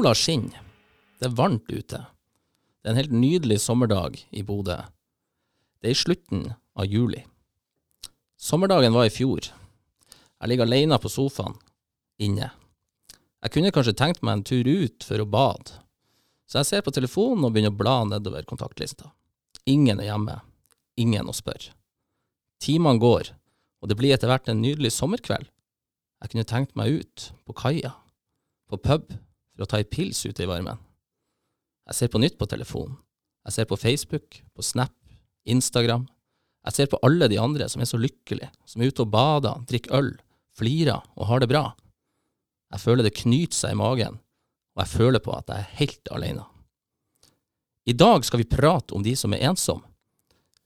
Sola skinner. Det er varmt ute. Det er en helt nydelig sommerdag i Bodø. Det er i slutten av juli. Sommerdagen var i fjor. Jeg ligger alene på sofaen, inne. Jeg kunne kanskje tenkt meg en tur ut for å bade, så jeg ser på telefonen og begynner å bla nedover kontaktlista. Ingen er hjemme, ingen å spørre. Timene går, og det blir etter hvert en nydelig sommerkveld. Jeg kunne tenkt meg ut, på kaia, på pub, for å ta ei pils ute i varmen. Jeg ser på nytt på telefonen. Jeg ser på Facebook, på Snap, Instagram. Jeg ser på alle de andre som er så lykkelige, som er ute og bader, drikker øl, flirer og har det bra. Jeg føler det knyter seg i magen, og jeg føler på at jeg er helt alene. I dag skal vi prate om de som er ensomme.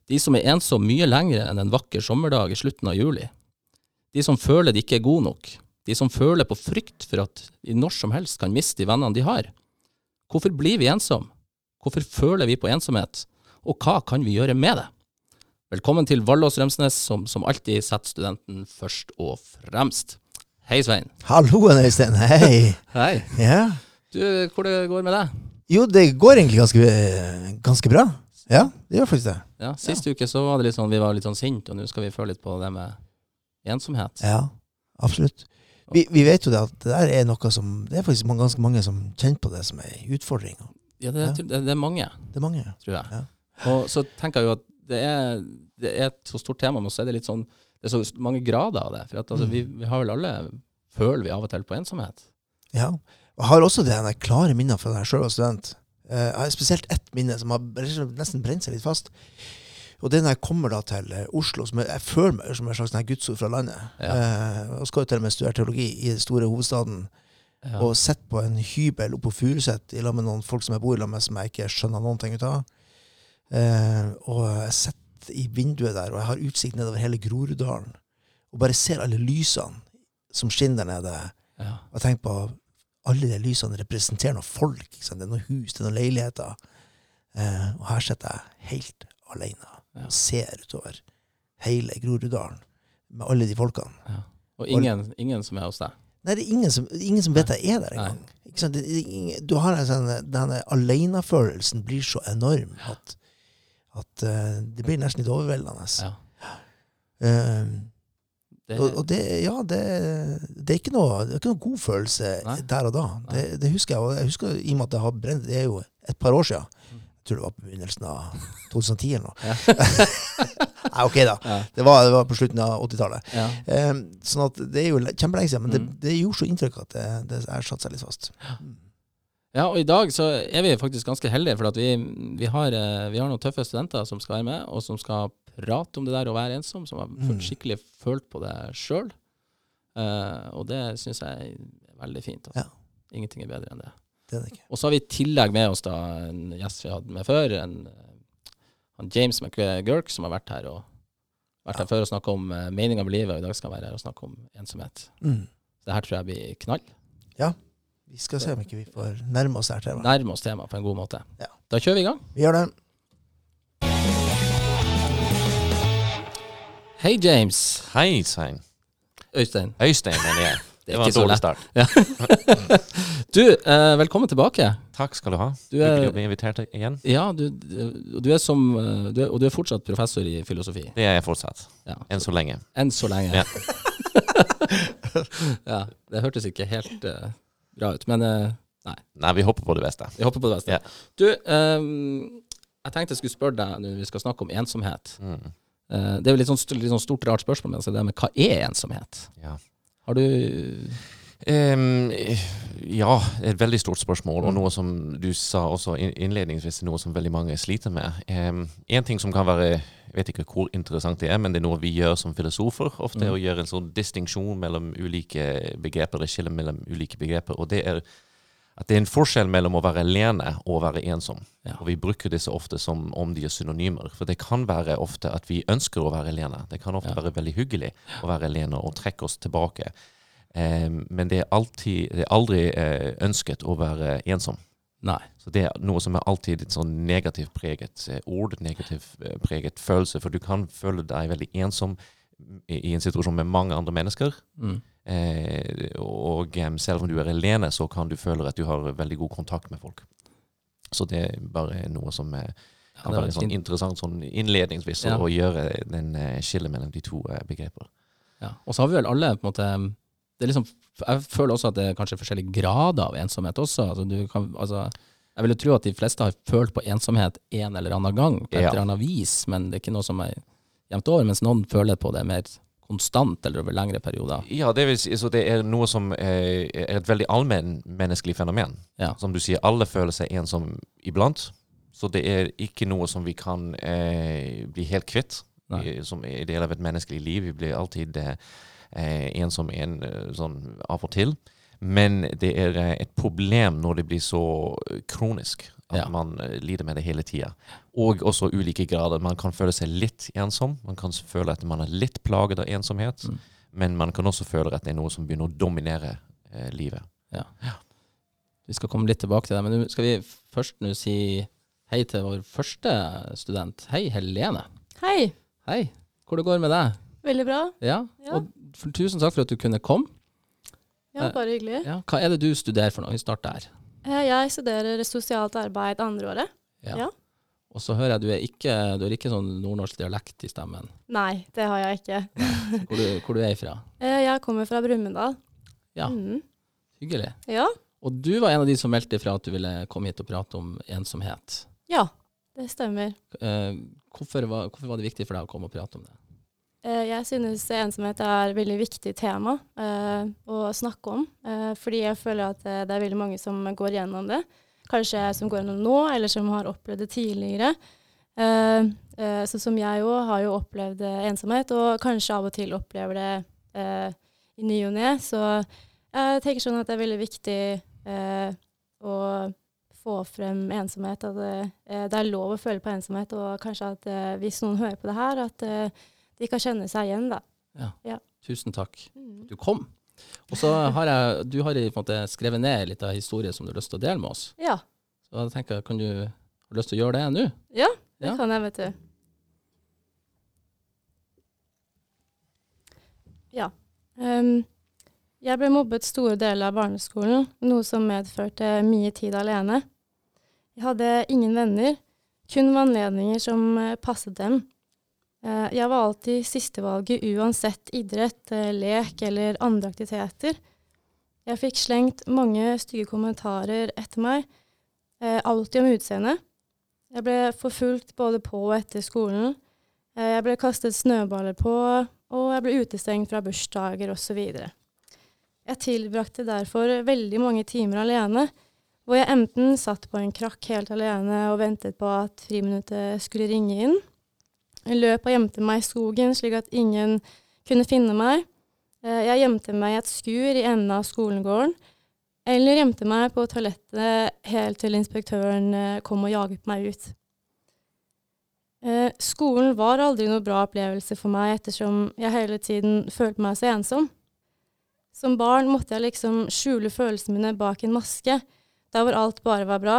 De som er ensomme mye lenger enn en vakker sommerdag i slutten av juli. De som føler de ikke er gode nok. De som føler på frykt for at de når som helst kan miste de vennene de har. Hvorfor blir vi ensomme? Hvorfor føler vi på ensomhet? Og hva kan vi gjøre med det? Velkommen til Vallås Rømsnes, som som alltid setter studenten først og fremst. Hei, Svein. Hallo, Øystein. Hei. Hei. Ja. Du, hvor det går med deg? Jo, det går egentlig ganske, ganske bra. Ja, det gjør faktisk det. Ja, Sist uke så var det litt sånn, vi var litt sånn sinte, og nå skal vi føle litt på det med ensomhet. Ja, absolutt. Vi, vi vet jo det at det der er noe som Det er faktisk mange, ganske mange som kjenner på det som en utfordring. Ja, det, er- det, er mange, Det er mange. tror jeg. Ja. Og så tenker jeg jo at det er, det er et så stort tema, men så er det litt sånn Det er så mange grader av det. For at, altså, vi, vi har vel alle Føler vi av og til på ensomhet? Ja. Jeg har også det jeg klare minner fra da jeg sjøl var student. Eh, Jeg har spesielt ett minne som har nesten brent seg litt fast. Og det er når jeg kommer da til eh, Oslo, som jeg, jeg føler meg som en slags sånn gudsord fra landet. Ja. Eh, og skal jo til og med studere teologi i den store hovedstaden. Ja. og sitter på en hybel oppe på Furuset i lag med noen folk som jeg bor i lag med, som jeg ikke skjønner noen ting ut av. Eh, og jeg sitter i vinduet der, og jeg har utsikt nedover hele Groruddalen. Og bare ser alle lysene som skinner der nede. ja. Og jeg tenker på alle de lysene representerer noen folk. Ikke sant? Det er noen hus, det er noen leiligheter. Eh, og her sitter jeg helt alene Ja. Og ser utover hele Groruddalen med alle de folkene. ja. Og ingen, ingen som er hos deg? Nei, det er ingen som, ingen som vet jeg er der engang. Du har en sånn, Denne alenefølelsen blir så enorm at, at uh, det blir nesten litt overveldende. Ja. Eh, Det, og, og det, ja, det, det, er noe, det er ikke noe god følelse Nei. der og da. Det, det husker jeg. Og jeg husker i og med at det har brent Det er jo et par år siden. Tror det var på begynnelsen av 2010 eller noe. Ja. Nei, ok, da. ja. Det var, det var på slutten av 80-tallet. Ja. Eh, sånn at det er jo le- kjempelenge siden, men det, Mm. det gjorde så inntrykk at det, det har satt seg litt fast. ja, og i dag så er vi faktisk ganske heldige, for vi, vi, har, eh, vi har noen tøffe studenter som skal være med, og som skal prate om det der å være ensom, som har Mm. skikkelig følt på det sjøl. og det syns jeg er veldig fint. Altså. Ingenting er bedre enn det. Det er det ikke. Og så har vi i tillegg med oss da en gjest vi hadde med før, en, en James McGurk, som har vært her og vært her før og snakka om uh, meninga med livet, og i dag skal han være her og snakke om ensomhet. Mm. Det her tror jeg blir knall. Ja. Vi skal se om ikke vi får nærme oss det her temaet. Nærme oss temaet på en god måte. Ja. Da kjører vi i gang. Vi gjør det. Hei, James. Hei, Svein. Øystein. Øystein, mener jeg. Det var en dårlig start. start. Du, eh, velkommen tilbake. Takk skal du ha. Du er- Hyggelig å bli invitert igjen. Ja, du, du, er som eh, du er, Og du er fortsatt professor i filosofi. Det er jeg fortsatt. Ja. Enn så lenge. Enn så lenge. Ja. ja, det hørtes ikke helt uh, bra ut, men uh, Nei, vi hopper på det beste. vi hopper på det beste. Ja. Du, um, jeg tenkte jeg skulle spørre deg når vi skal snakke om ensomhet. Mm. Uh, det er jo litt sånn, litt sånn stort, rart spørsmål, men altså det med hva er ensomhet? Ja. Har du Um, ja, et veldig stort spørsmål, og Mm. noe som du sa også innledningsvis, noe som veldig mange sliter med. Um, en ting som kan være Jeg vet ikke hvor interessant det er, men det er noe vi gjør som filosofer. Ofte Mm. å gjøre en sånn distinksjon mellom ulike begreper, eller skille mellom ulike begreper. Og det er at det er en forskjell mellom å være alene og å være ensom. Ja. Og vi bruker disse ofte som om de er synonymer. For det kan være ofte at vi ønsker å være alene. Det kan ofte Ja. være veldig hyggelig å være alene og trekke oss tilbake. Eh, men det er, alltid, det er aldri eh, ønsket å være ensom. Nei. Så det er noe som er alltid et sånn negativt preget eh, ord, negativt eh, preget følelse. For du kan føle deg veldig ensom i, i en situasjon med mange andre mennesker. Mm. Eh, og selv om du er alene, så kan du føle at du har veldig god kontakt med folk. Så det er bare noe som eh, kan være var sånn interessant sånn innledningsvis Ja. å gjøre den eh, skillet mellom de to eh, begreper. Ja. Og så har vi vel alle på en måte det er liksom, Jeg føler også at det er kanskje forskjellige grader av ensomhet også. Altså, du kan, altså, jeg vil jo tro at de fleste har følt på ensomhet en eller annen gang, på et Ja. eller annet vis, men det er ikke noe som er jevnt over, mens noen føler på det mer konstant eller over lengre perioder. Ja, det, vil så det er noe som eh, er et veldig allmennmenneskelig fenomen. Ja. Som du sier, alle føler seg ensom iblant. Så det er ikke noe som vi kan eh, bli helt kvitt Nei. som er del av et menneskelig liv. Vi blir alltid eh, eh, ensom en, eh, sånn av og til. Men det er eh, et problem når det blir så eh, kronisk. At Ja. man eh, lider med det hele tida. Og også ulike grader. Man kan føle seg litt ensom. Man kan føle at man er litt plaget av ensomhet. Mm. Men man kan også føle at det er noe som begynner å dominere eh, livet. Vi skal komme litt tilbake til det, men skal vi først nå si hei til vår første student. Hei, Helene. Hei. Hei. Hvor det går med deg? Veldig bra. Ja, Ja. og tusen takk for at du kunne komme. Ja, Eh, bare hyggelig. Ja. Hva er det du studerer for noe? Vi starter der. Eh, Jeg studerer sosialt arbeid andreåret. Ja. Og så hører jeg du er ikke, du har ikke sånn nordnorsk dialekt i stemmen. Nei, det har jeg ikke. Hvor du, hvor du er ifra? Eh, Jeg kommer fra Brumunddal. Ja, Mm. hyggelig. Ja. Og du var en av de som meldte ifra at du ville komme hit og prate om ensomhet. ja, det stemmer. Eh, hvorfor, var, hvorfor var det viktig for deg å komme og prate om det? Eh, Jeg synes ensomhet er et veldig viktig tema eh, å snakke om. eh, fordi jeg føler at det er veldig mange som går gjennom det. Kanskje som går gjennom nå, eller som har opplevd det tidligere. Eh, sånn som jeg òg har jo opplevd ensomhet, og kanskje av og til opplever det i ny og ne. Så jeg tenker sånn at det er veldig viktig å få frem ensomhet. At det, det er lov å føle på ensomhet, og kanskje at hvis noen hører på det her, at de kan kjenne seg igjen, da. Tusen takk Mm. for at du kom. Og så har jeg, du har måte skrevet ned litt av historie som du har lyst til å dele med oss. Ja, Så jeg tenker, kan du, har du lyst til å gjøre det nå? det Ja. kan jeg, vet du. Ja. Um, jeg ble mobbet store deler av barneskolen, noe som medførte mye tid alene. Jeg hadde ingen venner, kun anledninger som eh, passet dem. Eh, jeg var alltid sistevalget uansett idrett, eh, lek eller andre aktiviteter. Jeg fikk slengt mange stygge kommentarer etter meg, eh, alltid om utseendet. Jeg ble forfulgt både på og etter skolen. Jeg ble kastet snøballer på, og jeg ble utestengt fra bursdager osv. Jeg tilbrakte derfor veldig mange timer alene, hvor jeg enten satt på en krakk helt alene og ventet på at friminuttet skulle ringe inn, løp og gjemte meg i skogen slik at ingen kunne finne meg. Eh, Jeg gjemte meg i et skur i enden av skolegården, eller gjemte meg på toalettet helt til inspektøren eh, kom og jaget meg ut. Eh, skolen var aldri noe bra opplevelse for meg, ettersom jeg hele tiden følte meg så ensom. Som barn måtte jeg liksom skjule følelsene mine bak en maske, der hvor alt bare var bra.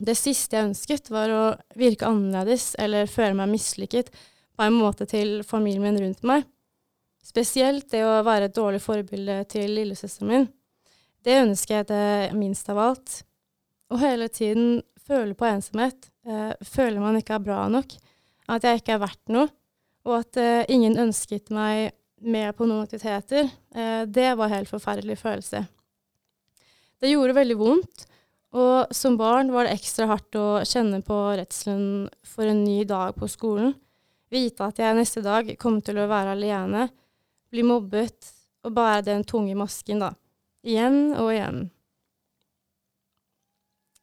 Det siste jeg ønsket, var å virke annerledes eller føle meg mislykket på en måte til familien min rundt meg. Spesielt det å være et dårlig forbilde til lillesøsteren min. Det ønsker jeg det minst av alt. Og hele tiden føle på ensomhet. Eh, føle man ikke er bra nok. At jeg ikke er verdt noe. Og at eh, ingen ønsket meg med på noen aktiviteter. Eh, det var en helt forferdelig følelse. Det gjorde veldig vondt. Og som barn var det ekstra hardt å kjenne på redselen for en ny dag på skolen. Vite at jeg neste dag kom til å være alene, bli mobbet og bære den tunge masken, da. Igjen og igjen.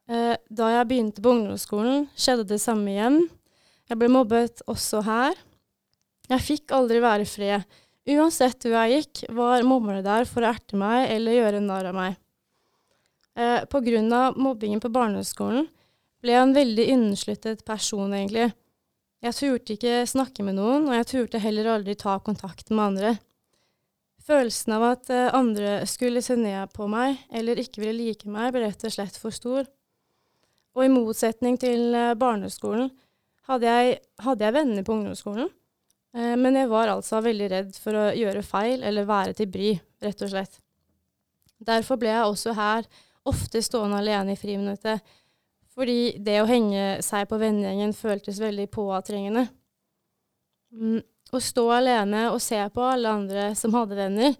Eh, da jeg begynte på ungdomsskolen, skjedde det samme igjen. Jeg ble mobbet også her. Jeg fikk aldri være i fred. Uansett hvor jeg gikk, var mobberne der for å erte meg eller gjøre narr av meg. Eh, av mobbingen på barneskolen ble jeg en veldig innesluttet person, egentlig. Jeg turte ikke snakke med noen, og jeg turte heller aldri ta kontakt med andre. Følelsen av at eh, andre skulle se ned på meg eller ikke ville like meg, ble rett og slett for stor. Og i motsetning til eh, barneskolen hadde jeg, hadde jeg venner på ungdomsskolen. Eh, men jeg var altså veldig redd for å gjøre feil eller være til bry, rett og slett. Derfor ble jeg også her ofte stående alene i friminuttet, fordi det å henge seg på vennegjengen føltes veldig påtrengende. Mm, å stå alene og se på alle andre som hadde venner,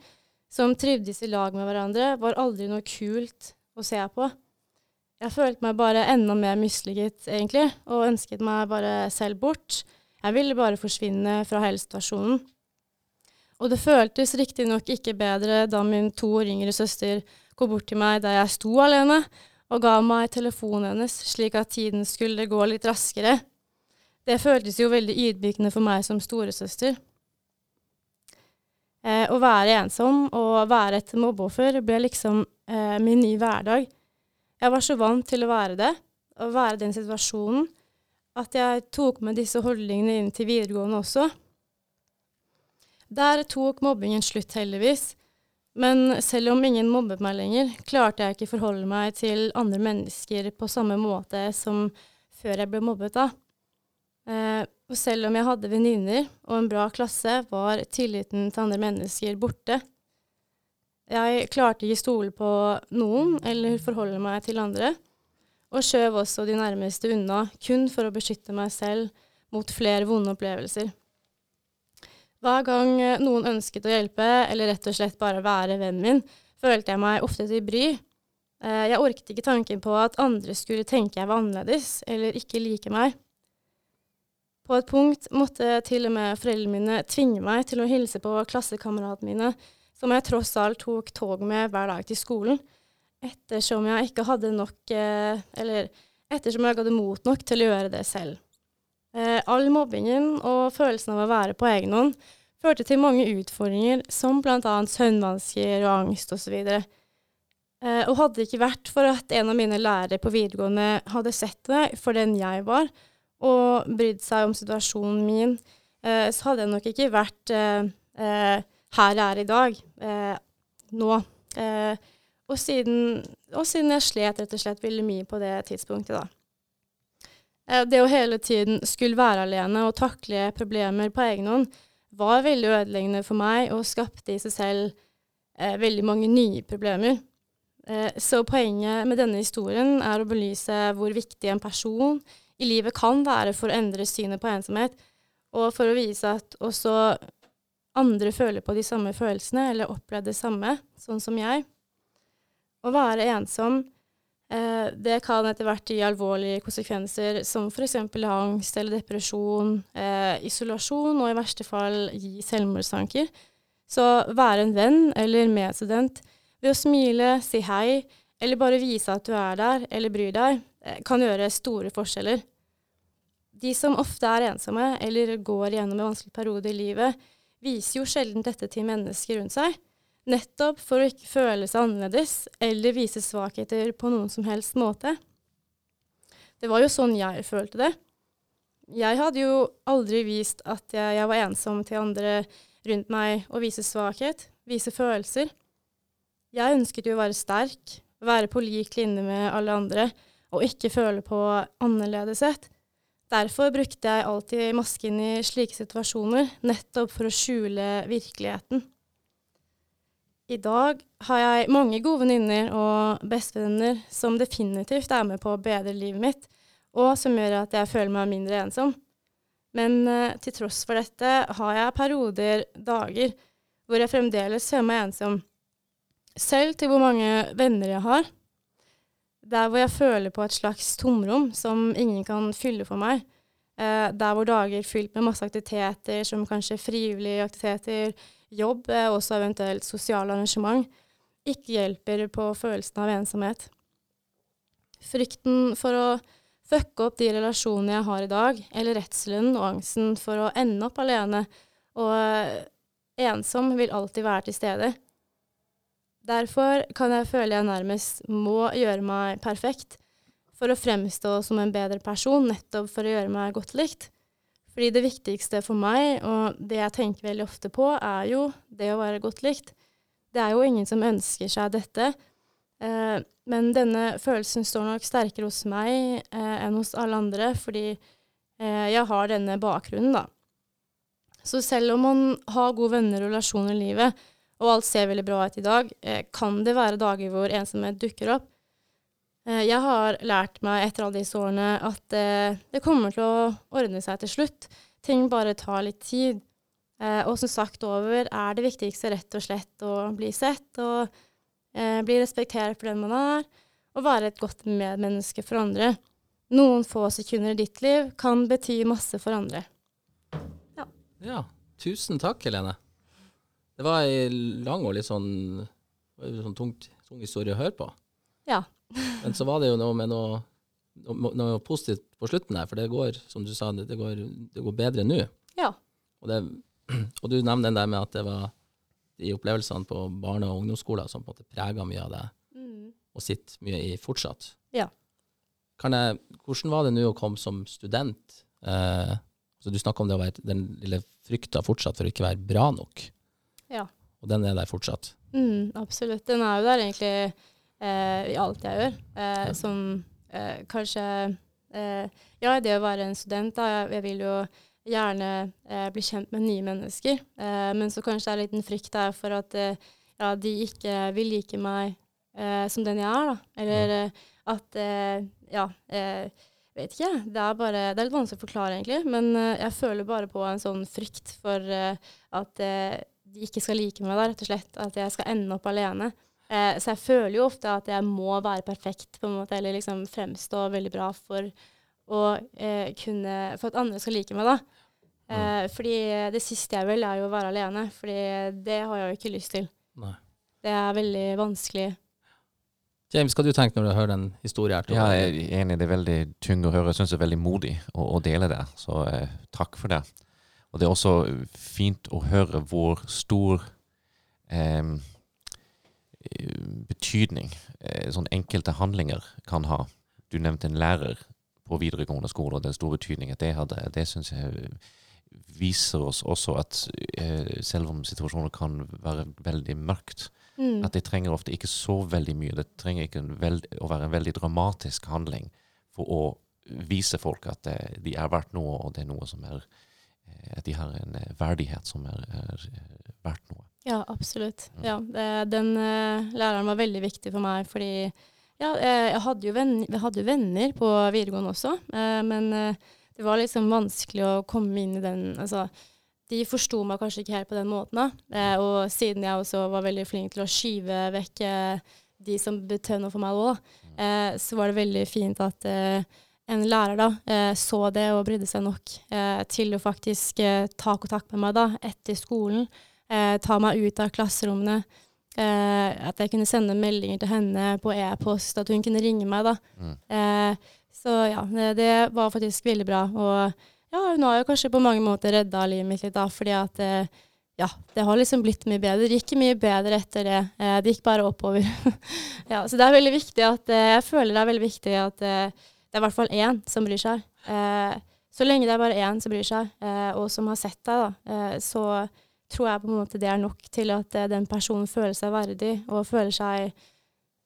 som trivdes i lag med hverandre, var aldri noe kult å se på. Jeg følte meg bare enda mer mislykket, egentlig, og ønsket meg bare selv bort. Jeg ville bare forsvinne fra hele situasjonen. Og det føltes riktignok ikke bedre da min to år yngre søster kom bort til meg der jeg sto alene, og ga meg telefonen hennes slik at tiden skulle gå litt raskere. Det føltes jo veldig ydmykende for meg som storesøster. Eh, å være ensom og være et mobbeoffer ble liksom eh, min nye hverdag. Jeg var så vant til å være det, å være den situasjonen, at jeg tok med disse holdningene inn til videregående også. Der tok mobbingen slutt, heldigvis. Men selv om ingen mobbet meg lenger, klarte jeg ikke forholde meg til andre mennesker på samme måte som før jeg ble mobbet da. Eh, og selv om jeg hadde venninner og en bra klasse, var tilliten til andre mennesker borte. Jeg klarte ikke stole på noen eller forholde meg til andre, og skjøv også de nærmeste unna, kun for å beskytte meg selv mot flere vonde opplevelser. Hver gang noen ønsket å hjelpe, eller rett og slett bare være vennen min, følte jeg meg ofte til bry. Eh, jeg orket ikke tanken på at andre skulle tenke jeg var annerledes, eller ikke like meg. På et punkt måtte til og med foreldrene mine tvinge meg til å hilse på klassekameratene mine som jeg tross alt tok tog med hver dag til skolen, ettersom jeg ikke hadde nok eh, Eller ettersom jeg hadde mot nok til å gjøre det selv. Eh, all mobbingen og følelsen av å være på egen hånd førte til mange utfordringer, som bl.a. søvnvansker og angst osv. Eh, og hadde det ikke vært for at en av mine lærere på videregående hadde sett meg for den jeg var, og brydd seg om situasjonen min, eh, så hadde jeg nok ikke vært eh, eh her jeg er i dag, nå. Og, siden, og, siden, jeg slet rett og slett veldig mye på det tidspunktet, da. Det å hele tiden skulle være alene og takle problemer på egen hånd var veldig ødeleggende for meg og skapte i seg selv eh, veldig mange nye problemer. Eh, så poenget med denne historien er å belyse hvor viktig en person i livet kan være for å endre synet på ensomhet, og for å vise at også andre føler på de samme følelsene eller opplever det samme, sånn som jeg. Å være ensom, det kan etter hvert gi alvorlige konsekvenser som f.eks. angst eller depresjon, eh, isolasjon og i verste fall gi selvmordstanker. Så være en venn eller medstudent ved å smile, si hei, eller bare vise at du er der eller bryr deg, eh, kan gjøre store forskjeller. De som ofte er ensomme eller går gjennom en vanskelig periode i livet, viser jo sjelden dette til mennesker rundt seg, nettopp for å ikke føle seg annerledes eller vise svakheter på noen som helst måte. Det var jo sånn jeg følte det. Jeg hadde jo aldri vist at jeg, jeg var ensom til andre rundt meg og vise svakhet, vise følelser. Jeg ønsket jo å være sterk, være på lik linje med alle andre og ikke føle på annerledeshet. Derfor brukte jeg alltid masken i slike situasjoner, nettopp for å skjule virkeligheten. I dag har jeg mange gode venninner og bestevenner som definitivt er med på å bedre livet mitt, og som gjør at jeg føler meg mindre ensom. Men uh, til tross for dette har jeg perioder, dager, hvor jeg fremdeles føler meg ensom. Selv til hvor mange venner jeg har, der hvor jeg føler på et slags tomrom som ingen kan fylle for meg. Eh, der hvor dager fylt med masse aktiviteter, som kanskje frivillige aktiviteter, jobb, eh, også eventuelt sosiale arrangement, ikke hjelper på følelsen av ensomhet. Frykten for å fucke opp de relasjonene jeg har i dag, eller redselen og angsten for å ende opp alene og eh, ensom, vil alltid være til stede. Derfor kan jeg føle jeg nærmest må gjøre meg perfekt for å fremstå som en bedre person, nettopp for å gjøre meg godt likt. Fordi det viktigste for meg, og det jeg tenker veldig ofte på, er jo det å være godt likt. Det er jo ingen som ønsker seg dette, eh, men denne følelsen står nok sterkere hos meg eh, enn hos alle andre, fordi eh, jeg har denne bakgrunnen, da. Så selv om man har gode venner og relasjoner i livet, og alt ser veldig bra ut i dag, eh, kan det være dager hvor ensomhet dukker opp. Eh, jeg har lært meg etter alle disse årene at eh, det kommer til å ordne seg til slutt. Ting bare tar litt tid. Eh, og som sagt over er det viktigste rett og slett å bli sett og eh, bli respektert for den man er, og være et godt medmenneske for andre. Noen få sekunder i ditt liv kan bety masse for andre. Ja, tusen takk, Helene. Det var ei lang og litt sånn, sånn tungt, tung historie å høre på. Ja. Men så var det jo noe med noe, noe, positivt på slutten her, for det går, som du sa, det går, det går bedre nå. Ja. Og, det, og du nevner den der med at det var de opplevelsene på barne- og ungdomsskoler som på en måte prega mye av det, Mm. og sitter mye i fortsatt. Ja. Kan jeg, hvordan var det nå å komme som student? Eh, så du snakker om det å være den lille frykta fortsatt for å ikke være bra nok, Ja. og den er der fortsatt. Mm, absolutt. Den er jo der egentlig eh, i alt jeg gjør. Eh. Som eh, kanskje eh, Ja, det å være en student, da. Jeg, jeg vil jo gjerne eh, bli kjent med nye mennesker. Eh, men så kanskje det er en liten frykt der for at ja, de ikke vil like meg eh, som den jeg er, da. Eller at Ja. Eh, vet ikke. Det er bare Det er litt vanskelig å forklare, egentlig. Men jeg føler bare på en sånn frykt for at de ikke skal like meg, da, rett og slett. At jeg skal ende opp alene. Eh, så jeg føler jo ofte at jeg må være perfekt, på en måte, eller liksom fremstå veldig bra for å eh, kunne For at andre skal like meg, da. Eh, fordi det siste jeg vil, er jo å være alene. Fordi det har jeg jo ikke lyst til. Nei. Det er veldig vanskelig. James, hva du tenker når du hører den historien? her? Ja, jeg er enig. Det er veldig tung å høre. Jeg syns det er veldig modig å, å dele det. Så eh, takk for det. Og det er også fint å høre hvor stor eh, betydning eh, sånn enkelte handlinger kan ha. Du nevnte en lærer på videregående skole, og den store betydningen det hadde. Det syns jeg viser oss også at eh, selv om situasjoner kan være veldig mørkt, Mm. at det trenger ofte ikke så veldig mye. Det trenger ikke en veld, å være en veldig dramatisk handling for å vise folk at det, de er verdt noe, og det er noe som er eh, At de har en eh, verdighet som er, er eh, verdt noe. Ja, absolutt. Mm. Ja, det, den uh, læreren var veldig viktig for meg, fordi ja, eh, jeg hadde jo venner, hadde jo venner på videregående også, uh, men uh, det var liksom vanskelig å komme inn i den altså, De forsto meg kanskje ikke helt på den måten, da. Og siden jeg også var veldig flink til å skyve vekk de som betød noe for meg òg, eh, så var det veldig fint at en lærer da eh, så det og brydde seg nok eh, til å faktisk ta kontakt med meg da etter skolen eh, ta meg ut av klasserommene. Eh, at jeg kunne sende meldinger til henne på e-post, at hun kunne ringe meg. da. Mm. Eh, så ja, det, det var faktisk veldig bra. Og ja, hun har jo kanskje på mange måter redda livet mitt litt, da, fordi at eh, ja, det har liksom blitt mye bedre. Det gikk mye bedre etter det. Eh, det gikk bare oppover. ja, så det er veldig viktig at eh, Jeg føler det er veldig viktig at det er i hvert fall én som bryr seg. Eh, så lenge det er bare én som bryr seg, og som har sett deg, da, eh, så tror jeg på en måte det er nok til at eh, den personen føler seg verdig, og føler seg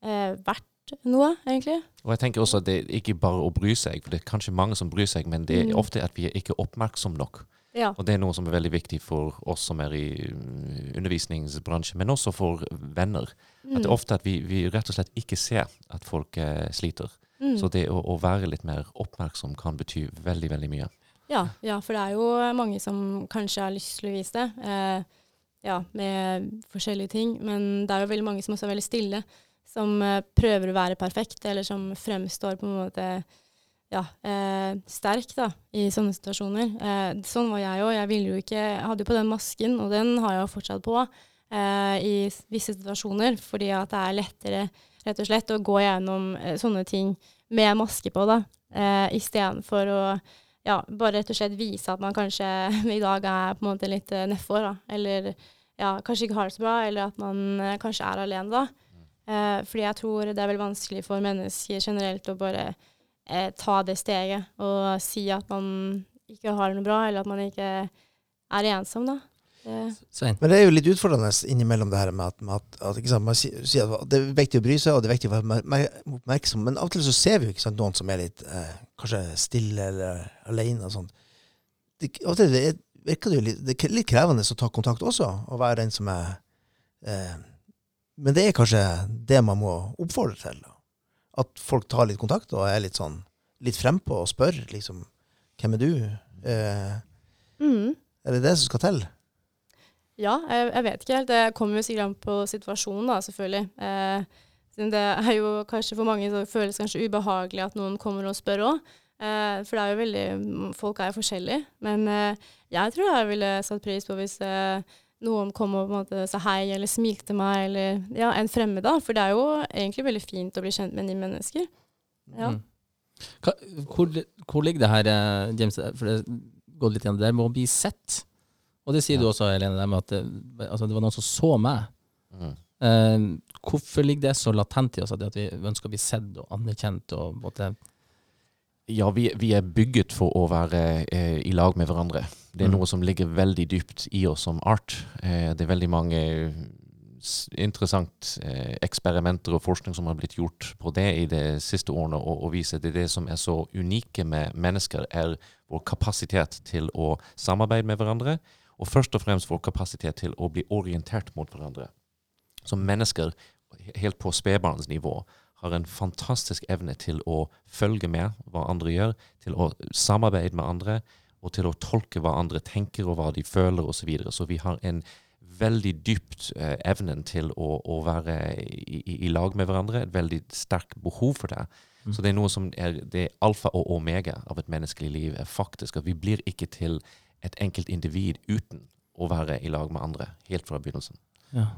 eh, verdt noe, egentlig. Og jeg tenker også at det er ikke bare å bry seg, for det er kanskje mange som bryr seg, men det er Mm. ofte at vi er ikke oppmerksom nok. Ja. Og det er noe som er veldig viktig for oss som er i mm, undervisningsbransjen, men også for venner. At det er Mm. ofte at vi, vi rett og slett ikke ser at folk eh, sliter. Mm. Så det å, å være litt mer oppmerksom kan bety veldig, veldig mye. Ja, ja, for det er jo mange som kanskje har lyst til å vise det. Eh, ja, med forskjellige ting. Men det er jo veldig mange som også er veldig stille. Som eh, prøver å være perfekt, eller som fremstår på en måte ja, eh, sterk da, i sånne situasjoner. Eh, sånn var jeg òg. Jeg ville jo ikke Jeg hadde jo på den masken, og den har jeg jo fortsatt på eh, i visse situasjoner, fordi at det er lettere rett og slett å gå gjennom sånne ting med maske på, da, istedenfor å ja, bare rett og slett vise at man kanskje i dag er på en måte litt uh, nedfor, da. Eller ja, kanskje ikke har det så bra, eller at man eh, kanskje er alene da. Eh, fordi jeg tror det er veldig vanskelig for mennesker generelt å bare eh, ta det steget og si at man ikke har det noe bra, eller at man ikke er ensom, da. Det, Svein? Men det er jo litt utfordrende innimellom det her med at, med at, at ikke sant, man sier at det er viktig å bry seg, og det er viktig å være mer- mer oppmerksom. Men av og til så ser vi jo ikke sant, noen som er litt eh, kanskje stille eller alene og sånn. Det, av og til det er, virker det jo litt, det er litt krevende å ta kontakt også, og være den som er eh, Men det er kanskje det man må oppfordre til. Da. At folk tar litt kontakt og er litt sånn litt frempå og spør liksom Hvem er du? Eh, Mm. er det det som skal til? Ja, jeg, jeg vet ikke helt. Det kommer jo sikkert an på situasjonen, da, selvfølgelig. Eh, det er jo kanskje for mange så føles kanskje ubehagelig at noen kommer og spør òg. Eh, for det er jo veldig Folk er jo forskjellige. Men eh, jeg tror jeg ville satt pris på hvis eh, noen kom og på en måte sa hei, eller smilte meg, eller ja, en fremmed. For det er jo egentlig veldig fint å bli kjent med nye mennesker. Ja. Mm. Hva, hvor, hvor ligger det her, eh, James? For det går litt igjen. Det der med å bli sett. Og det sier du også, Helene, at det, altså, det var noen som så meg. Mm. Eh, hvorfor ligger det så latent i oss at vi ønsker å bli sett og anerkjent? og måtte Ja, vi, vi er bygget for å være eh, i lag med hverandre. Det er Mm. noe som ligger veldig dypt i oss som art. Eh, det er veldig mange interessant eh, eksperimenter og forskning som har blitt gjort på det i de siste årene, og, og viser det det som er så unike med mennesker, er vår kapasitet til å samarbeide med hverandre, og først og fremst vår kapasitet til å bli orientert mot hverandre. Som mennesker, helt på spedbarnsnivå, har en fantastisk evne til å følge med hva andre gjør, til å samarbeide med andre, og til å tolke hva andre tenker og hva de føler osv. Så, videre. så vi har en veldig dypt eh, evnen til å, å være i, i, i lag med hverandre, et veldig sterkt behov for det. Mm. Så det er noe som er det er alfa og omega av et menneskelig liv, er faktisk at vi blir ikke til et enkelt individ uten å være i lag med andre, helt fra begynnelsen. ja.